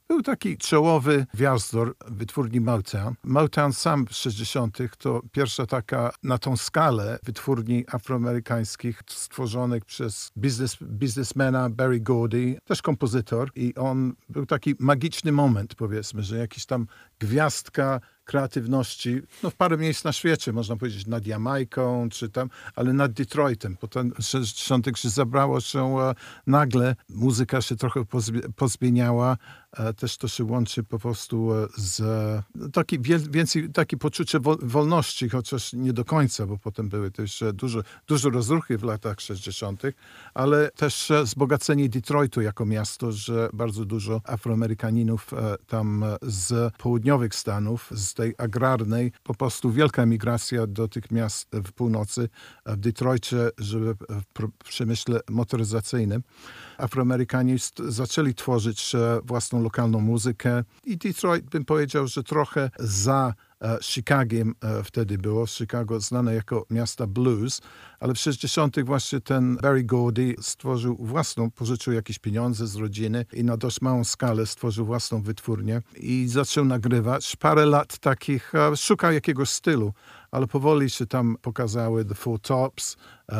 był taki czołowy gwiazdor wytwórni Motown. Motown sam w 60. to pierwsza taka na tą skalę wytwórni afroamerykańskich stworzonych przez biznes, biznesmena Barry Gordy, też kompozytor. I on był taki magiczny moment, powiedzmy, że jakiś tam gwiazdka kreatywności, no w parę miejsc na świecie, można powiedzieć, nad Jamajką, czy tam, ale nad Detroitem. Potem w 60. się zabrało się e, nagle, muzyka się trochę pozmi- pozmieniała, e, też to się łączy po prostu e, z taki, więcej takie poczucie wo- wolności, chociaż nie do końca, bo potem były też dużo, dużo rozruchy w latach 60., ale też wzbogacenie Detroitu jako miasto, że bardzo dużo Afroamerykaninów tam z południowych Stanów, z tej agrarnej, po prostu wielka emigracja do tych miast w północy, e, w Detroicie, żeby w pr- przemyśle motoryzacyjnym. Afroamerykanie zaczęli tworzyć e, własną lokalną muzykę i Detroit, bym powiedział, że trochę za e, Chicagiem e, wtedy było. Chicago znane jako miasta blues, ale w 60. właśnie ten Barry Gordy stworzył własną, pożyczył jakieś pieniądze z rodziny i na dość małą skalę stworzył własną wytwórnię i zaczął nagrywać. Parę lat takich, e, szukał jakiegoś stylu, ale powoli się tam pokazały The Four Tops,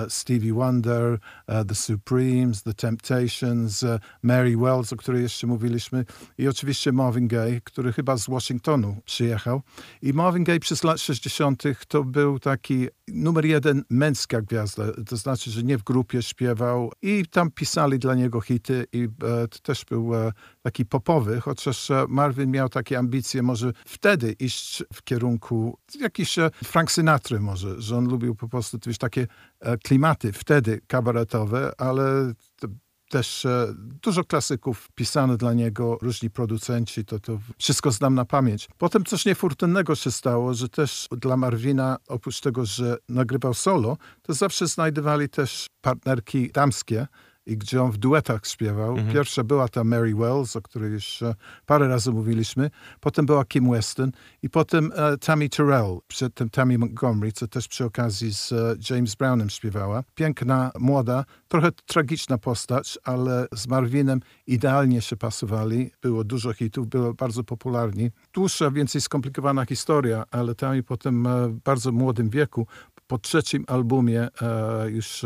Stevie Wonder, e, The Supremes, The Temptations, e, Mary Wells, o której jeszcze mówiliśmy i oczywiście Marvin Gaye, który chyba z Washingtonu przyjechał. I Marvin Gaye przez lat 60. to był taki numer jeden męska gwiazda, to znaczy, że nie w grupie śpiewał i tam pisali dla niego hity i e, to też był e, taki popowy, chociaż e, Marvin miał takie ambicje może wtedy iść w kierunku jakiś Frank Sinatra może, że on lubił po prostu wiesz, takie klimaty wtedy kabaretowe, ale też e, dużo klasyków pisano dla niego, różni producenci, to, to wszystko znam na pamięć. Potem coś niefortunnego się stało, że też dla Marvina, oprócz tego, że nagrywał solo, to zawsze znajdowali też partnerki damskie, i gdzie on w duetach śpiewał. Pierwsza była ta Mary Wells, o której już e, parę razy mówiliśmy. Potem była Kim Weston i potem e, Tammy Terrell, przed tym Tammy Montgomery, co też przy okazji z e, James Brownem śpiewała. Piękna, młoda, trochę tragiczna postać, ale z Marvinem idealnie się pasowali. Było dużo hitów, było bardzo popularni. Dłuższa, więcej skomplikowana historia, ale Tammy potem e, w bardzo młodym wieku, po trzecim albumie już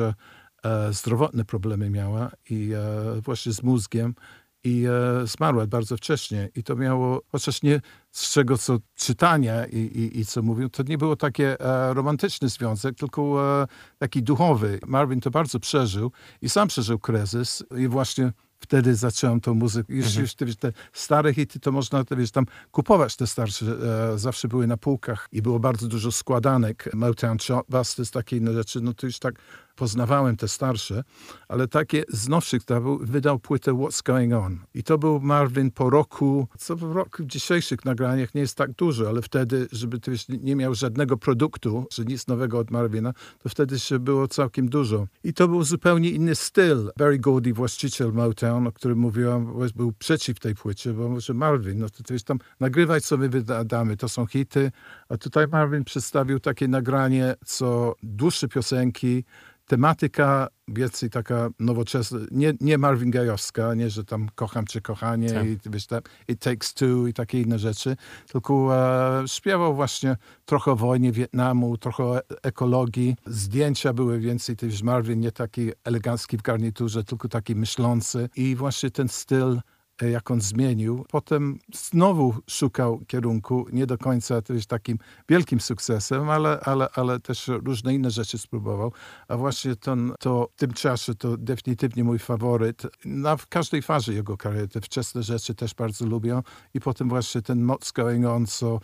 zdrowotne problemy miała i e, właśnie z mózgiem i e, zmarła bardzo wcześnie. I to miało, chociaż nie z czego co czytania i, i, i co mówią, to nie było takie e, romantyczny związek, tylko e, taki duchowy. Marvin to bardzo przeżył i sam przeżył kryzys i właśnie wtedy zacząłem tą muzykę. Już, już te, wiesz, te stare hity to można te, wiesz, tam kupować te starsze. E, zawsze były na półkach i było bardzo dużo składanek. Motown Chartbusters, takie inne rzeczy. No to już tak poznawałem te starsze, ale takie z nowszych był, wydał płytę What's Going On. I to był Marvin po roku, co w w dzisiejszych nagraniach nie jest tak dużo, ale wtedy, żeby ty nie miał żadnego produktu, że nic nowego od Marvina, to wtedy się było całkiem dużo. I to był zupełnie inny styl. Barry Gordy, właściciel Motown, o którym mówiłam, był przeciw tej płycie, bo może Marvin, no to wiesz, tam nagrywaj, co my wydamy, to są hity, a tutaj Marvin przedstawił takie nagranie, co dłuższe piosenki, tematyka więcej taka nowoczesna, nie, nie Marvin Gajowska, nie, że tam kocham cię kochanie Tak. i wiesz, tam, It Takes Two i takie inne rzeczy, tylko e, śpiewał właśnie trochę o wojnie Wietnamu, trochę o e- ekologii. Zdjęcia były więcej, też Marvin nie taki elegancki w garniturze, tylko taki myślący i właśnie ten styl jak on zmienił. Potem znowu szukał kierunku, nie do końca jest takim wielkim sukcesem, ale, ale, ale też różne inne rzeczy spróbował. A właśnie ten, to w tym czasie to definitywnie mój faworyt. Na w każdej fazie jego kariery, te wczesne rzeczy też bardzo lubię. I potem właśnie ten What's Going On, co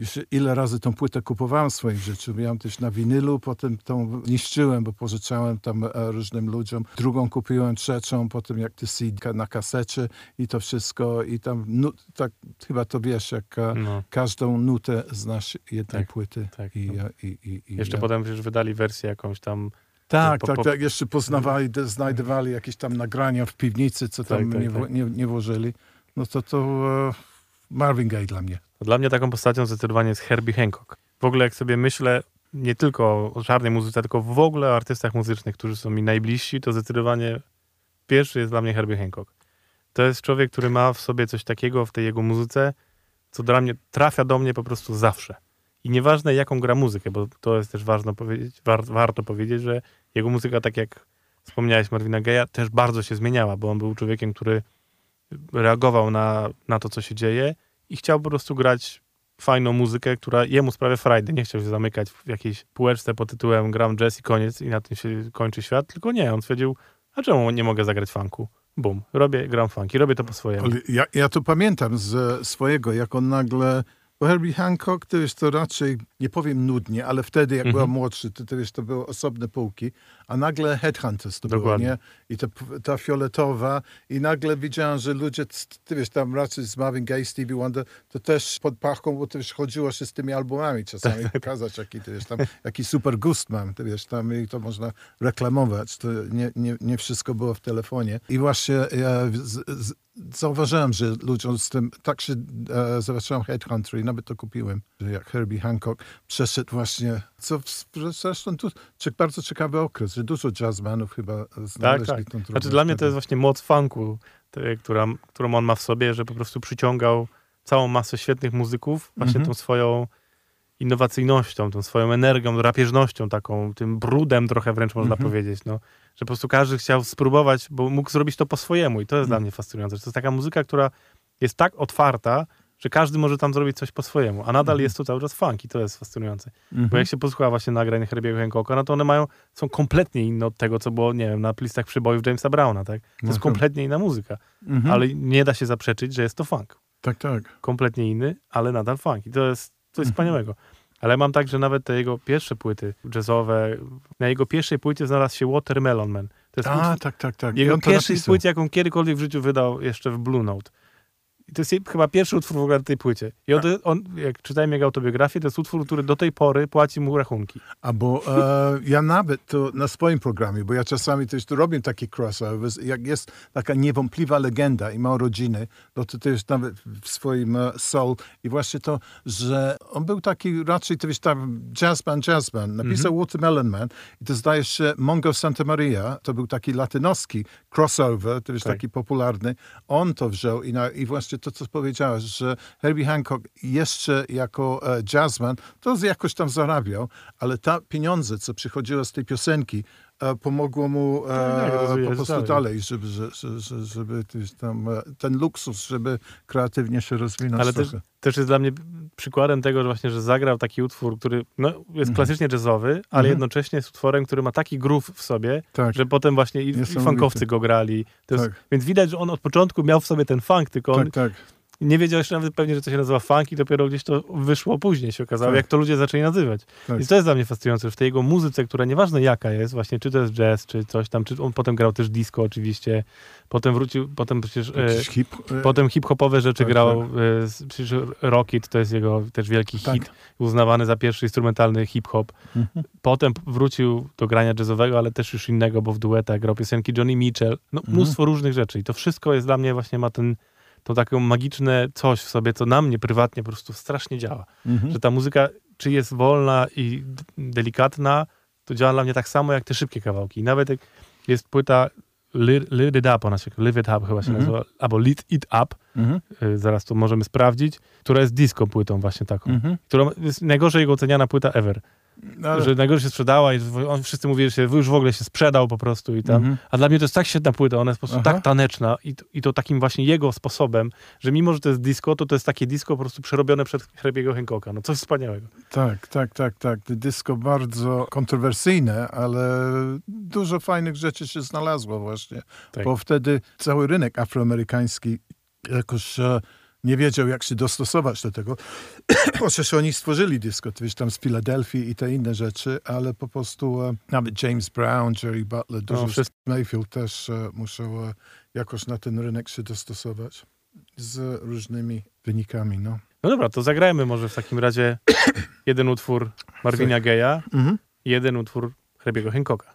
już ile razy tą płytę kupowałem w swoim życiu. Miałem też na winylu, potem tą niszczyłem, bo pożyczałem tam e, różnym ludziom. Drugą kupiłem, trzecią, potem jak ty CD na kasecie i to wszystko. I tam, nu, tak chyba to wiesz, jak e, No. każdą nutę znasz jednej Tak, płyty. tak, I, no. i, i, i, Jeszcze e, potem już wydali wersję jakąś tam. tak, po- tak, po- tak. Jeszcze poznawali, znajdowali jakieś tam nagrania w piwnicy, co tam Tak, tak, nie, tak. Nie, nie włożyli. No to to e, Marvin Gaye dla mnie. Dla mnie taką postacią zdecydowanie jest Herbie Hancock. W ogóle jak sobie myślę, nie tylko o czarnej muzyce, tylko w ogóle o artystach muzycznych, którzy są mi najbliżsi, to zdecydowanie pierwszy jest dla mnie Herbie Hancock. To jest człowiek, który ma w sobie coś takiego w tej jego muzyce, co dla mnie trafia do mnie po prostu zawsze. I nieważne jaką gra muzykę, bo to jest też ważne powiedzieć, war, warto powiedzieć, że jego muzyka, tak jak wspomniałeś Marvina Gaye'a, też bardzo się zmieniała, bo on był człowiekiem, który reagował na, na to, co się dzieje i chciał po prostu grać fajną muzykę, która jemu sprawia frajdę. Nie chciał się zamykać w jakiejś półeczce pod tytułem gram jazz i koniec i na tym się kończy świat, tylko nie, on stwierdził, a czemu nie mogę zagrać funku? Bum, robię, gram funk i robię to po swojemu. Ja, ja to pamiętam z swojego, jak on nagle... Bo Herbie Hancock to jest to raczej, nie powiem nudnie, ale wtedy jak byłem młodszy, to, to, wiesz, to były osobne półki, a nagle Headhunters to było, Dokładnie. nie? I ta, ta fioletowa i nagle widziałem, że ludzie, ty wiesz, tam raczej z Marvin Gaye, Stevie Wonder, to też pod pachą, bo to już chodziło się z tymi albumami czasami pokazać, jaki to jest tam, jaki super gust mam, ty wiesz, tam i to można reklamować, to nie, nie, nie wszystko było w telefonie. I właśnie ja z, z, zauważyłem, że ludziom z tym, tak się e, zobaczyłem Headhunter i nawet to kupiłem, że jak Herbie Hancock przeszedł właśnie, co w- zresztą tu cie- bardzo ciekawy okres, że dużo jazzmanów chyba Tak, znaleźli tak. tą drogę. Znaczy dla mnie to jest właśnie moc funku, te, która, którą on ma w sobie, że po prostu przyciągał całą masę świetnych muzyków właśnie Mhm. tą swoją innowacyjnością, tą swoją energią, drapieżnością taką, tym brudem trochę wręcz można Mhm. powiedzieć, no. Że po prostu każdy chciał spróbować, bo mógł zrobić to po swojemu i to jest dla Mhm. mnie fascynujące. To jest taka muzyka, która jest tak otwarta, że każdy może tam zrobić coś po swojemu, a nadal Mhm. jest to cały czas funk i to jest fascynujące. Mhm. Bo jak się posłucha właśnie nagrań Herbiego Hancocka, no to one mają, są kompletnie inne od tego, co było, nie wiem, na listach przybojów Jamesa Browna, tak? To jest Mhm. kompletnie inna muzyka, Mhm. ale nie da się zaprzeczyć, że jest to funk. Tak, tak. Kompletnie inny, ale nadal funk i to jest coś Mhm. wspaniałego. Ale mam tak, że nawet te jego pierwsze płyty jazzowe, na jego pierwszej płycie znalazł się Watermelon Man, To jest A, tak, tak, tak. Jego pierwszy płycie, jaką kiedykolwiek w życiu wydał jeszcze w Blue Note. I to jest chyba pierwszy utwór w ogóle na tej płycie. I on, on, jak czytałem jego autobiografię, to jest utwór, który do tej pory płaci mu rachunki. Albo e, ja nawet to na swoim programie, bo ja czasami też to robię takie crossovers, jak jest taka niewątpliwa legenda i ma rodziny, no to też nawet w swoim e, soul i właśnie to, że on był taki raczej, to wiesz, tam jazzman, jazzman, napisał Watermelon Man i to zdaje się Mongo Santa Maria, to był taki latynoski crossover, to wiesz, Tak. taki popularny, on to wziął i, na, i właśnie to, co powiedziałeś, że Herbie Hancock jeszcze jako e, jazzman, to jakoś tam zarabiał, ale ta pieniądze, co przychodziło z tej piosenki, pomogło mu e, tak, rozwijać po prostu dalej. żeby, że, że, że, żeby gdzieś tam, e, ten luksus, żeby kreatywnie się rozwinąć Ale też, trochę. też jest dla mnie przykładem tego, że właśnie, że zagrał taki utwór, który no, Mhm. jest klasycznie jazzowy, ale jednocześnie jest utworem, który ma taki groove w sobie, Tak. że potem właśnie i, i funkowcy go grali. Jest, Tak. Więc widać, że on od początku miał w sobie ten funk, tylko on Tak, tak. Nie wiedział jeszcze nawet pewnie, że to się nazywa funk i dopiero gdzieś to wyszło później się okazało, Tak. jak to ludzie zaczęli nazywać. Tak. I to jest dla mnie fascynujące, że w tej jego muzyce, która nieważne jaka jest, właśnie czy to jest jazz, czy coś tam, czy on potem grał też disco oczywiście, potem wrócił, potem przecież... E, hip, e, Potem hip-hopowe rzeczy Tak, grał, e, s- przecież Rocket to jest jego też wielki Tak. hit, uznawany za pierwszy instrumentalny hip-hop. Mhm. Potem wrócił do grania jazzowego, ale też już innego, bo w duetach grał piosenki Johnny Mitchell, no Mhm. mnóstwo różnych rzeczy i to wszystko jest dla mnie właśnie ma ten, to takie magiczne coś w sobie, co na mnie prywatnie po prostu strasznie działa. Mhm. Że ta muzyka, czy jest wolna i delikatna, to działa dla mnie tak samo jak te szybkie kawałki. I nawet jak jest płyta Lit It Up, ona się, Live It Up chyba się Mhm. nazywa, albo Lit It Up, Mhm. y, zaraz to możemy sprawdzić, która jest disco płytą właśnie taką, Mhm. którą jest najgorzej jego oceniana płyta ever. Ale- Że najgorzej się sprzedała i on, wszyscy mówili, że się, już w ogóle się sprzedał po prostu i tam. Mhm. A dla mnie to jest tak świetna płyta, ona jest po prostu Aha. tak taneczna i, to- i to takim właśnie jego sposobem, że mimo, że to jest disco, to to jest takie disco po prostu przerobione przez Hrebiego Hancocka. No coś wspaniałego. Tak, tak, tak, tak. Dysko bardzo kontrowersyjne, ale dużo fajnych rzeczy się znalazło właśnie. Tak. Bo wtedy cały rynek afroamerykański jakoś e, nie wiedział, jak się dostosować do tego. Chociaż oni stworzyli to wiesz, tam z Filadelfii i te inne rzeczy, ale po prostu e, nawet James Brown, Jerry Butler, dużo wszyscy- Mayfield też e, muszą e, jakoś na ten rynek się dostosować z różnymi wynikami, no. No dobra, to zagrajmy może w takim razie jeden utwór Marvina Gaye'a Mhm. jeden utwór Hrebiego Hancocka.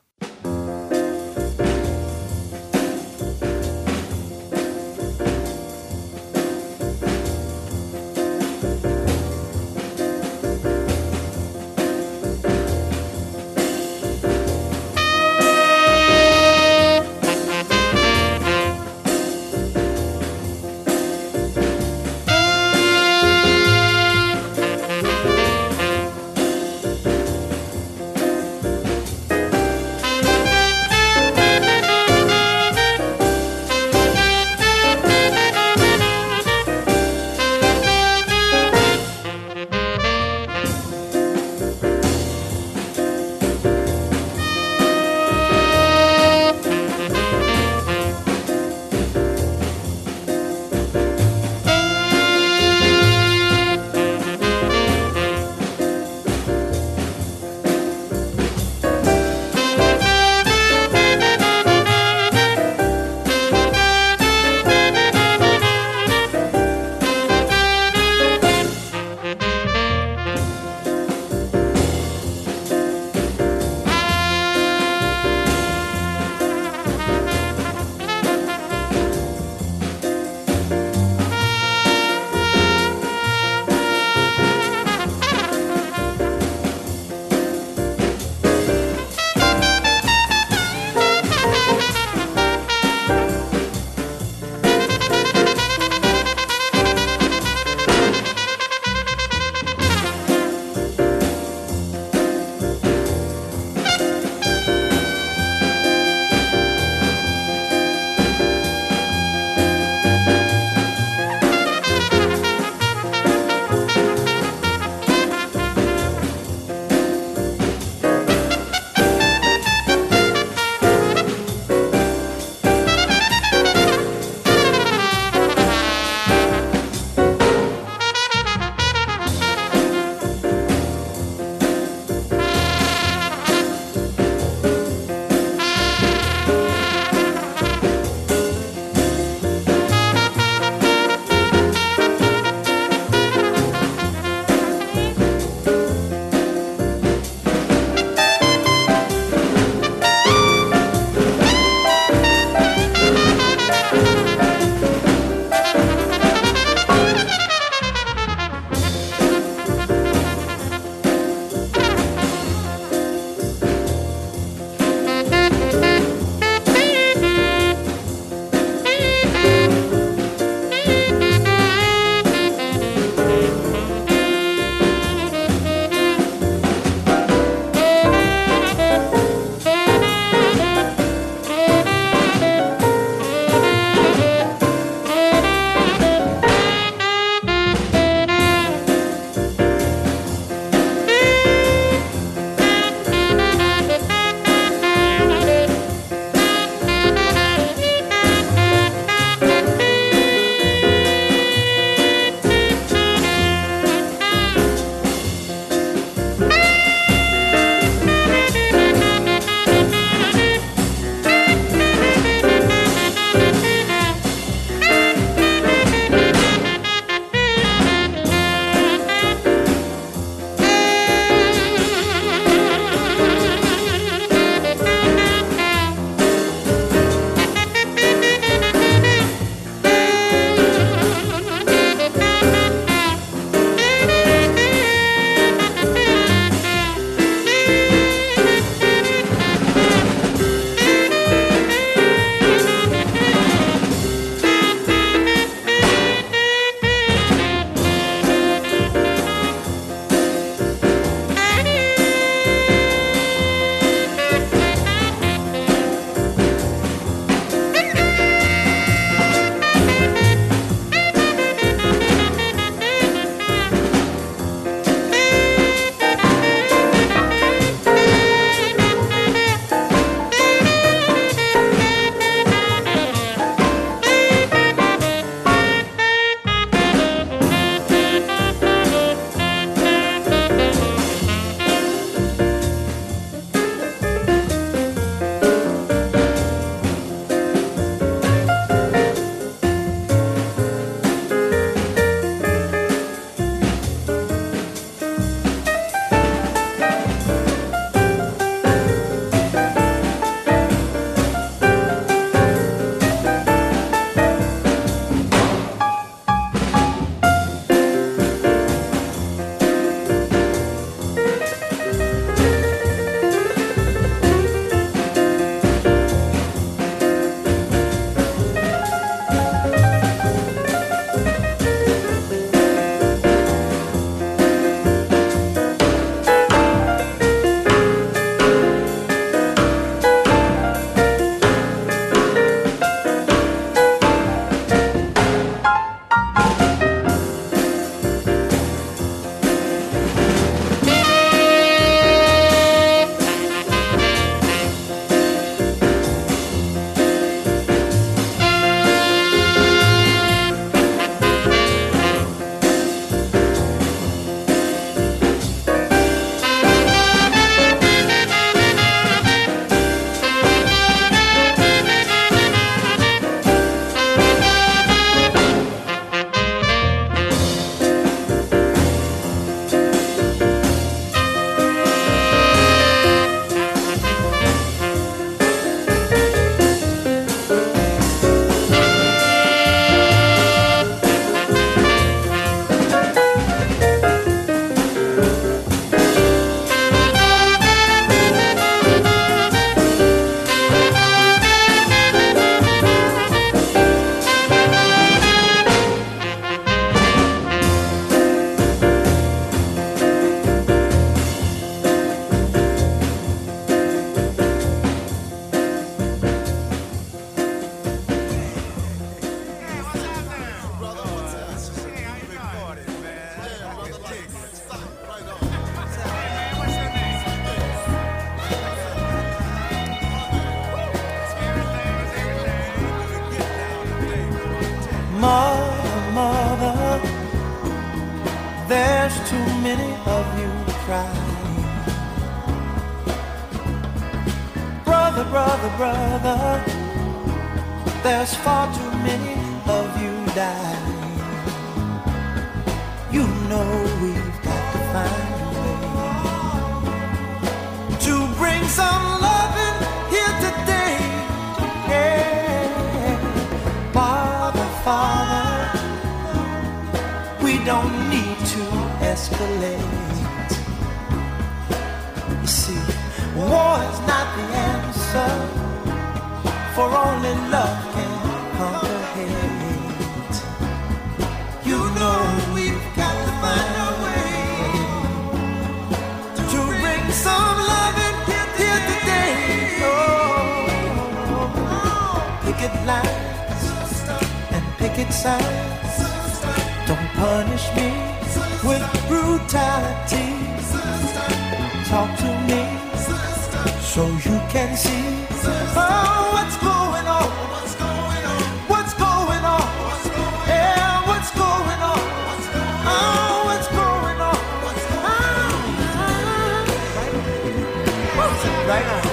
Right on.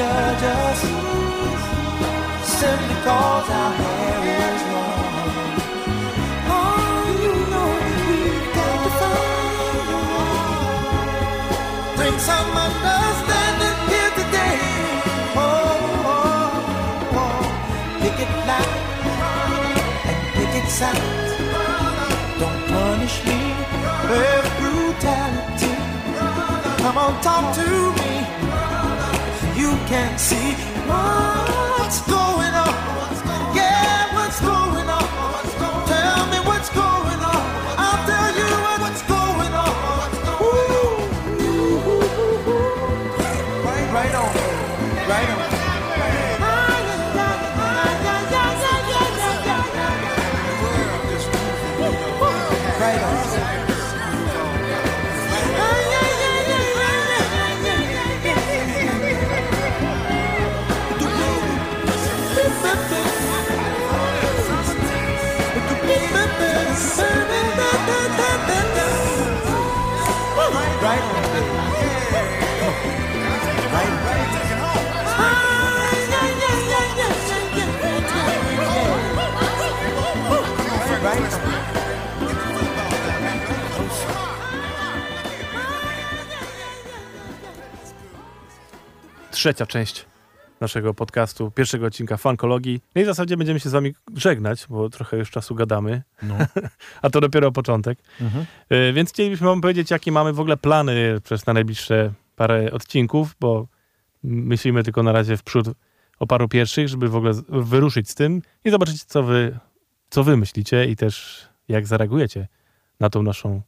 Judge us? Simply cause our hair is long. Oh, you know we've got to find. Bring some understanding here today. Oh, oh, oh. pick it loud and pick it sound. Don't punish me with brutality. Come on, talk to me. You can't see what's going on. Right on. Trzecia część naszego podcastu, pierwszego odcinka Fankologii. No i w zasadzie będziemy się z wami żegnać, bo trochę już czasu gadamy, No. a to dopiero początek. Mhm. Y, Więc chcielibyśmy wam powiedzieć, jakie mamy w ogóle plany przez na najbliższe parę odcinków, bo myślimy tylko na razie w przód o paru pierwszych, żeby w ogóle wyruszyć z tym i zobaczyć, co wy, co wy myślicie i też jak zareagujecie na tą naszą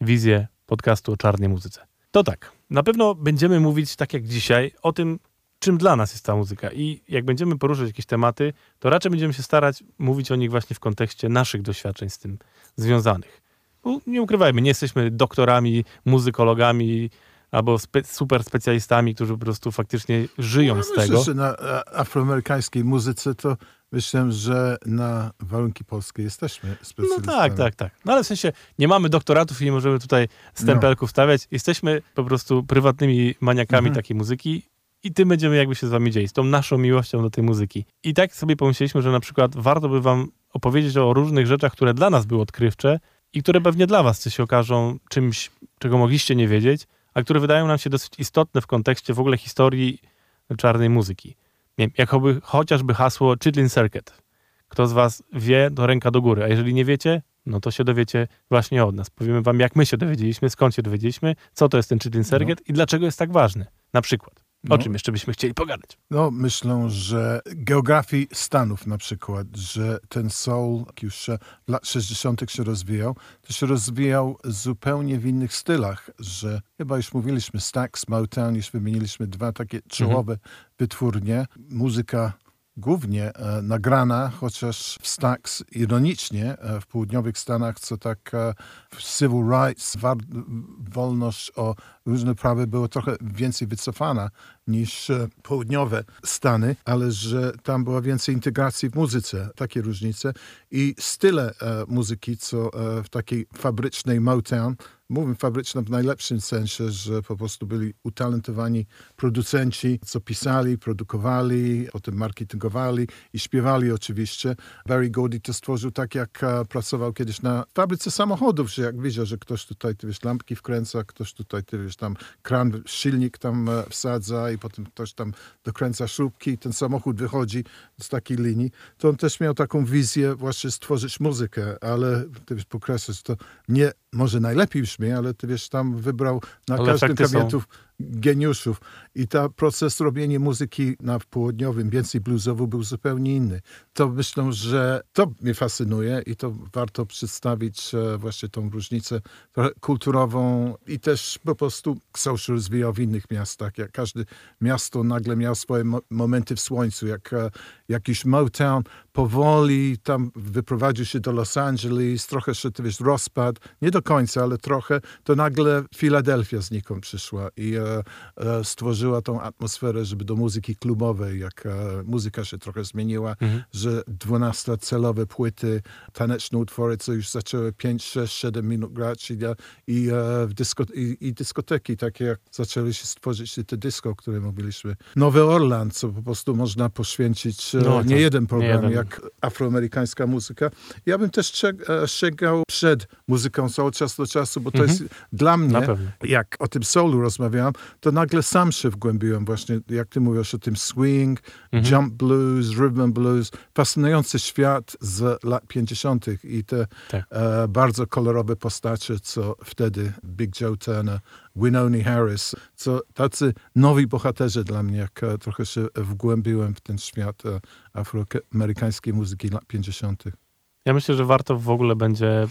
wizję podcastu o czarnej muzyce. To tak, na pewno będziemy mówić, tak jak dzisiaj, o tym, czym dla nas jest ta muzyka. I jak będziemy poruszać jakieś tematy, to raczej będziemy się starać mówić o nich właśnie w kontekście naszych doświadczeń z tym związanych. Bo nie ukrywajmy, nie jesteśmy doktorami, muzykologami albo spe, super specjalistami, którzy po prostu faktycznie żyją z Myślę, tego. że na afroamerykańskiej muzyce to myślę, że na warunki polskie jesteśmy No specjalistami. tak, tak, tak. No ale w sensie nie mamy doktoratów i nie możemy tutaj stempelków stawiać. Jesteśmy po prostu prywatnymi maniakami Mhm. takiej muzyki i tym będziemy jakby się z wami dzielić, z tą naszą miłością do tej muzyki. I tak sobie pomyśleliśmy, że na przykład warto by wam opowiedzieć o różnych rzeczach, które dla nas były odkrywcze i które pewnie dla was się okażą czymś, czego mogliście nie wiedzieć, a które wydają nam się dosyć istotne w kontekście w ogóle historii czarnej muzyki. Nie wiem, Jakoby chociażby hasło Chitlin Circuit. Kto z was wie, to ręka do góry, a jeżeli nie wiecie, no to się dowiecie właśnie od nas. Powiemy wam, jak my się dowiedzieliśmy, skąd się dowiedzieliśmy, co to jest ten Chitlin Circuit i dlaczego jest tak ważny. Na przykład. O czym jeszcze byśmy chcieli pogadać? No, myślę, że geografii Stanów na przykład, że ten soul już w lat 60. się rozwijał, to się rozwijał zupełnie w innych stylach, że chyba już mówiliśmy Stax, Motown, już wymieniliśmy dwa takie czołowe wytwórnie. Muzyka głównie e, nagrana, chociaż w Stax ironicznie e, w południowych Stanach, co tak e, w civil rights, war, wolność o różne prawa było trochę więcej wycofana niż e, południowe Stany, ale że tam była więcej integracji w muzyce, takie różnice i style e, muzyki, co e, w takiej fabrycznej Motown, mówię fabryczna w najlepszym sensie, że po prostu byli utalentowani producenci, co pisali, produkowali, potem marketingowali i śpiewali oczywiście. Barry Gordy to stworzył tak, jak e, pracował kiedyś na fabryce samochodów, że jak widział, że ktoś tutaj, ty wiesz, lampki wkręca, ktoś tutaj, ty wiesz, tam kran, silnik tam e, wsadza i potem ktoś tam dokręca śrubki i ten samochód wychodzi z takiej linii, to on też miał taką wizję właśnie stworzyć muzykę, ale ty wiesz, pokreślać to nie może najlepiej brzmi, ale ty wiesz, tam wybrał na Ale każdym kabinetów geniuszów i ta proces robienia muzyki na południowym, więcej bluesową był zupełnie inny. To myślę, że to mnie fascynuje i to warto przedstawić e, właśnie tą różnicę kulturową i też po prostu soul się rozwijał w innych miastach. Jak każde miasto nagle miało swoje mo- momenty w słońcu, jak e, jakiś Motown powoli tam wyprowadził się do Los Angeles, trochę się, ty wiesz, rozpadł, nie do końca, ale trochę, to nagle Filadelfia znikąd przyszła i e, stworzyła tą atmosferę, żeby do muzyki klubowej, jak e, muzyka się trochę zmieniła, że 12-celowe płyty, taneczne utwory, co już zaczęły 5, 6, 7 minut grać i, e, i, e, dysko, i, i dyskoteki, takie jak zaczęły się stworzyć te disco, o którym mówiliśmy. Nowy Orland, co po prostu można poświęcić e, No, to nie jeden program, nie jeden. jak afroamerykańska muzyka. Ja bym też e, sięgał przed muzyką soul czas do czasu, bo to jest dla mnie, jak o tym soulu rozmawiałem, to nagle sam się wgłębiłem właśnie, jak ty mówisz o tym swing, jump blues, rhythm blues, fascynujący świat z lat 50. i te Tak. e, bardzo kolorowe postacie, co wtedy Big Joe Turner, Winona Harris, co tacy nowi bohaterzy dla mnie, jak e, trochę się wgłębiłem w ten świat e, afroamerykańskiej muzyki lat 50. Ja myślę, że warto w ogóle będzie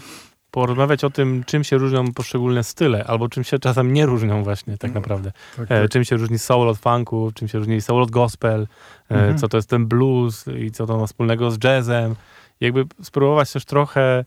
porozmawiać o tym, czym się różnią poszczególne style, albo czym się czasem nie różnią właśnie tak naprawdę. Tak, E, tak. czym się różni soul od funku, czym się różni soul od gospel, e, Mhm. co to jest ten blues i co to ma wspólnego z jazzem. Jakby spróbować też trochę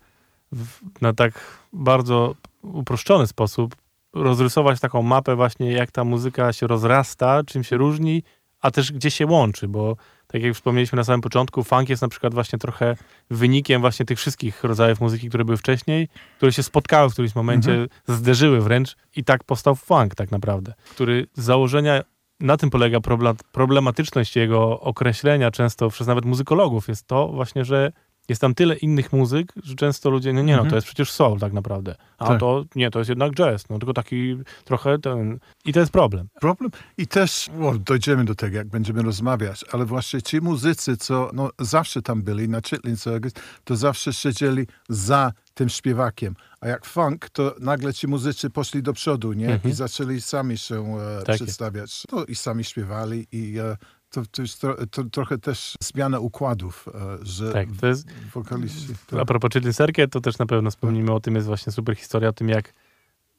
w, na tak bardzo uproszczony sposób rozrysować taką mapę właśnie, jak ta muzyka się rozrasta, czym się różni, a też gdzie się łączy, bo tak jak wspomnieliśmy na samym początku, funk jest na przykład właśnie trochę wynikiem właśnie tych wszystkich rodzajów muzyki, które były wcześniej, które się spotkały w którymś momencie, zderzyły wręcz i tak powstał funk tak naprawdę, który z założenia na tym polega problem, problematyczność jego określenia często przez nawet muzykologów. Jest to właśnie, że jest tam tyle innych muzyk, że często ludzie, no nie no, to jest przecież soul tak naprawdę. A Tak. to nie, to jest jednak jazz, no tylko taki trochę ten... I to jest problem. problem. I też o, dojdziemy do tego, jak będziemy rozmawiać, ale właśnie ci muzycy, co no, zawsze tam byli na Chitlin Circus, to zawsze siedzieli za tym śpiewakiem. A jak funk, to nagle ci muzycy poszli do przodu, nie? I zaczęli sami się e, Tak przedstawiać. No, I sami śpiewali i e, to, to jest tro, to, trochę też zmiana układów, e, że Tak, to jest... wokaliści... A Tak. propos Chitlin Circuit, to też na pewno wspomnimy o tym, jest właśnie super historia o tym, jak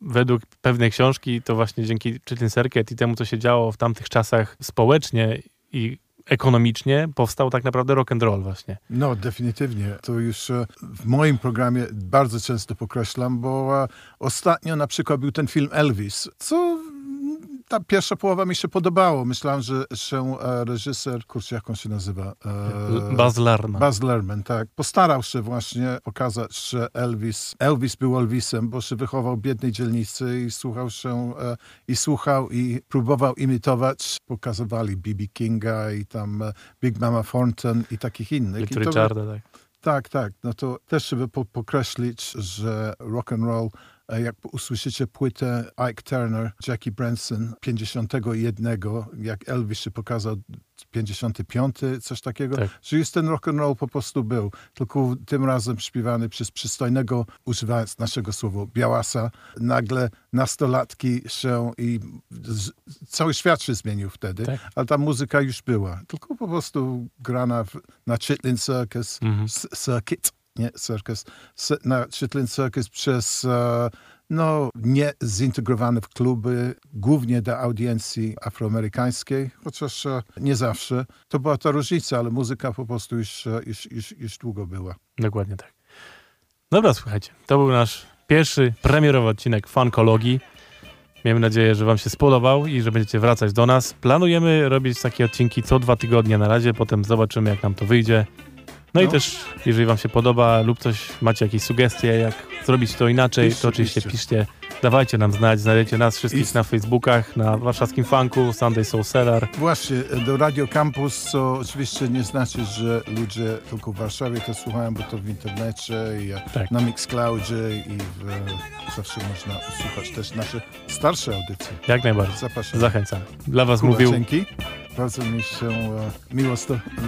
według pewnej książki, to właśnie dzięki Chitlin Circuit i temu, co się działo w tamtych czasach społecznie i ekonomicznie, powstał tak naprawdę rock and roll właśnie. No, definitywnie. To już e, w moim programie bardzo często podkreślam, bo e, ostatnio na przykład był ten film Elvis, co ta pierwsza połowa mi się podobało. Myślałem, że się e, reżyser, kurczę, jak on się nazywa? E, Buzz Lerman. Buzz Lerman, tak. Postarał się właśnie pokazać, że Elvis, Elvis był Elvisem, bo się wychował w biednej dzielnicy i słuchał się, e, i słuchał i próbował imitować. Pokazywali B.B. Kinga i tam e, Big Mama Thornton i takich innych. I Richarda, tak. tak, tak. No to też żeby po, pokreślić, że rock and roll Jak usłyszycie płytę Ike Turner, Jackie Branson 51, jak Elvis się pokazał 55, coś takiego, Tak. że już ten rock and roll po prostu był, tylko tym razem śpiewany przez przystojnego, używając naszego słowa, białasa. Nagle nastolatki się i z, cały świat się zmienił wtedy, Tak. ale ta muzyka już była, tylko po prostu grana w, na Chitlin Circus, Mhm. Circuit, nie Circus, na Chitlin Circus przez e, no, nie zintegrowane w kluby, głównie do audiencji afroamerykańskiej, chociaż e, nie zawsze. To była ta różnica, ale muzyka po prostu już, e, już, już, już długo była. Dokładnie tak. Dobra, słuchajcie, to był nasz pierwszy premierowy odcinek Funkologii. Miejmy nadzieję, że wam się spodobał i że będziecie wracać do nas. Planujemy robić takie odcinki co dwa tygodnie na razie, potem zobaczymy jak nam to wyjdzie. No, i No. też, jeżeli wam się podoba lub coś macie jakieś sugestie, jak zrobić to inaczej, Piszcie, to oczywiście piszcie. piszcie. Dawajcie nam znać, znajdziecie nas wszystkich I- na Facebookach, na warszawskim funku, Sunday Soul Cellar. Właśnie, e, do Radio Campus, co oczywiście nie znaczy, że ludzie tylko w Warszawie to słuchają, bo to w internecie i Tak. na Mixcloudzie i w, zawsze można słuchać też nasze starsze audycje. Jak najbardziej. Zapraszam. Zachęcam. Dla was Kuba, mówił Dzięki. Bardzo mi się e, miło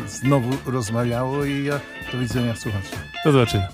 znowu rozmawiało i do widzenia słuchaczy. Do zobaczenia.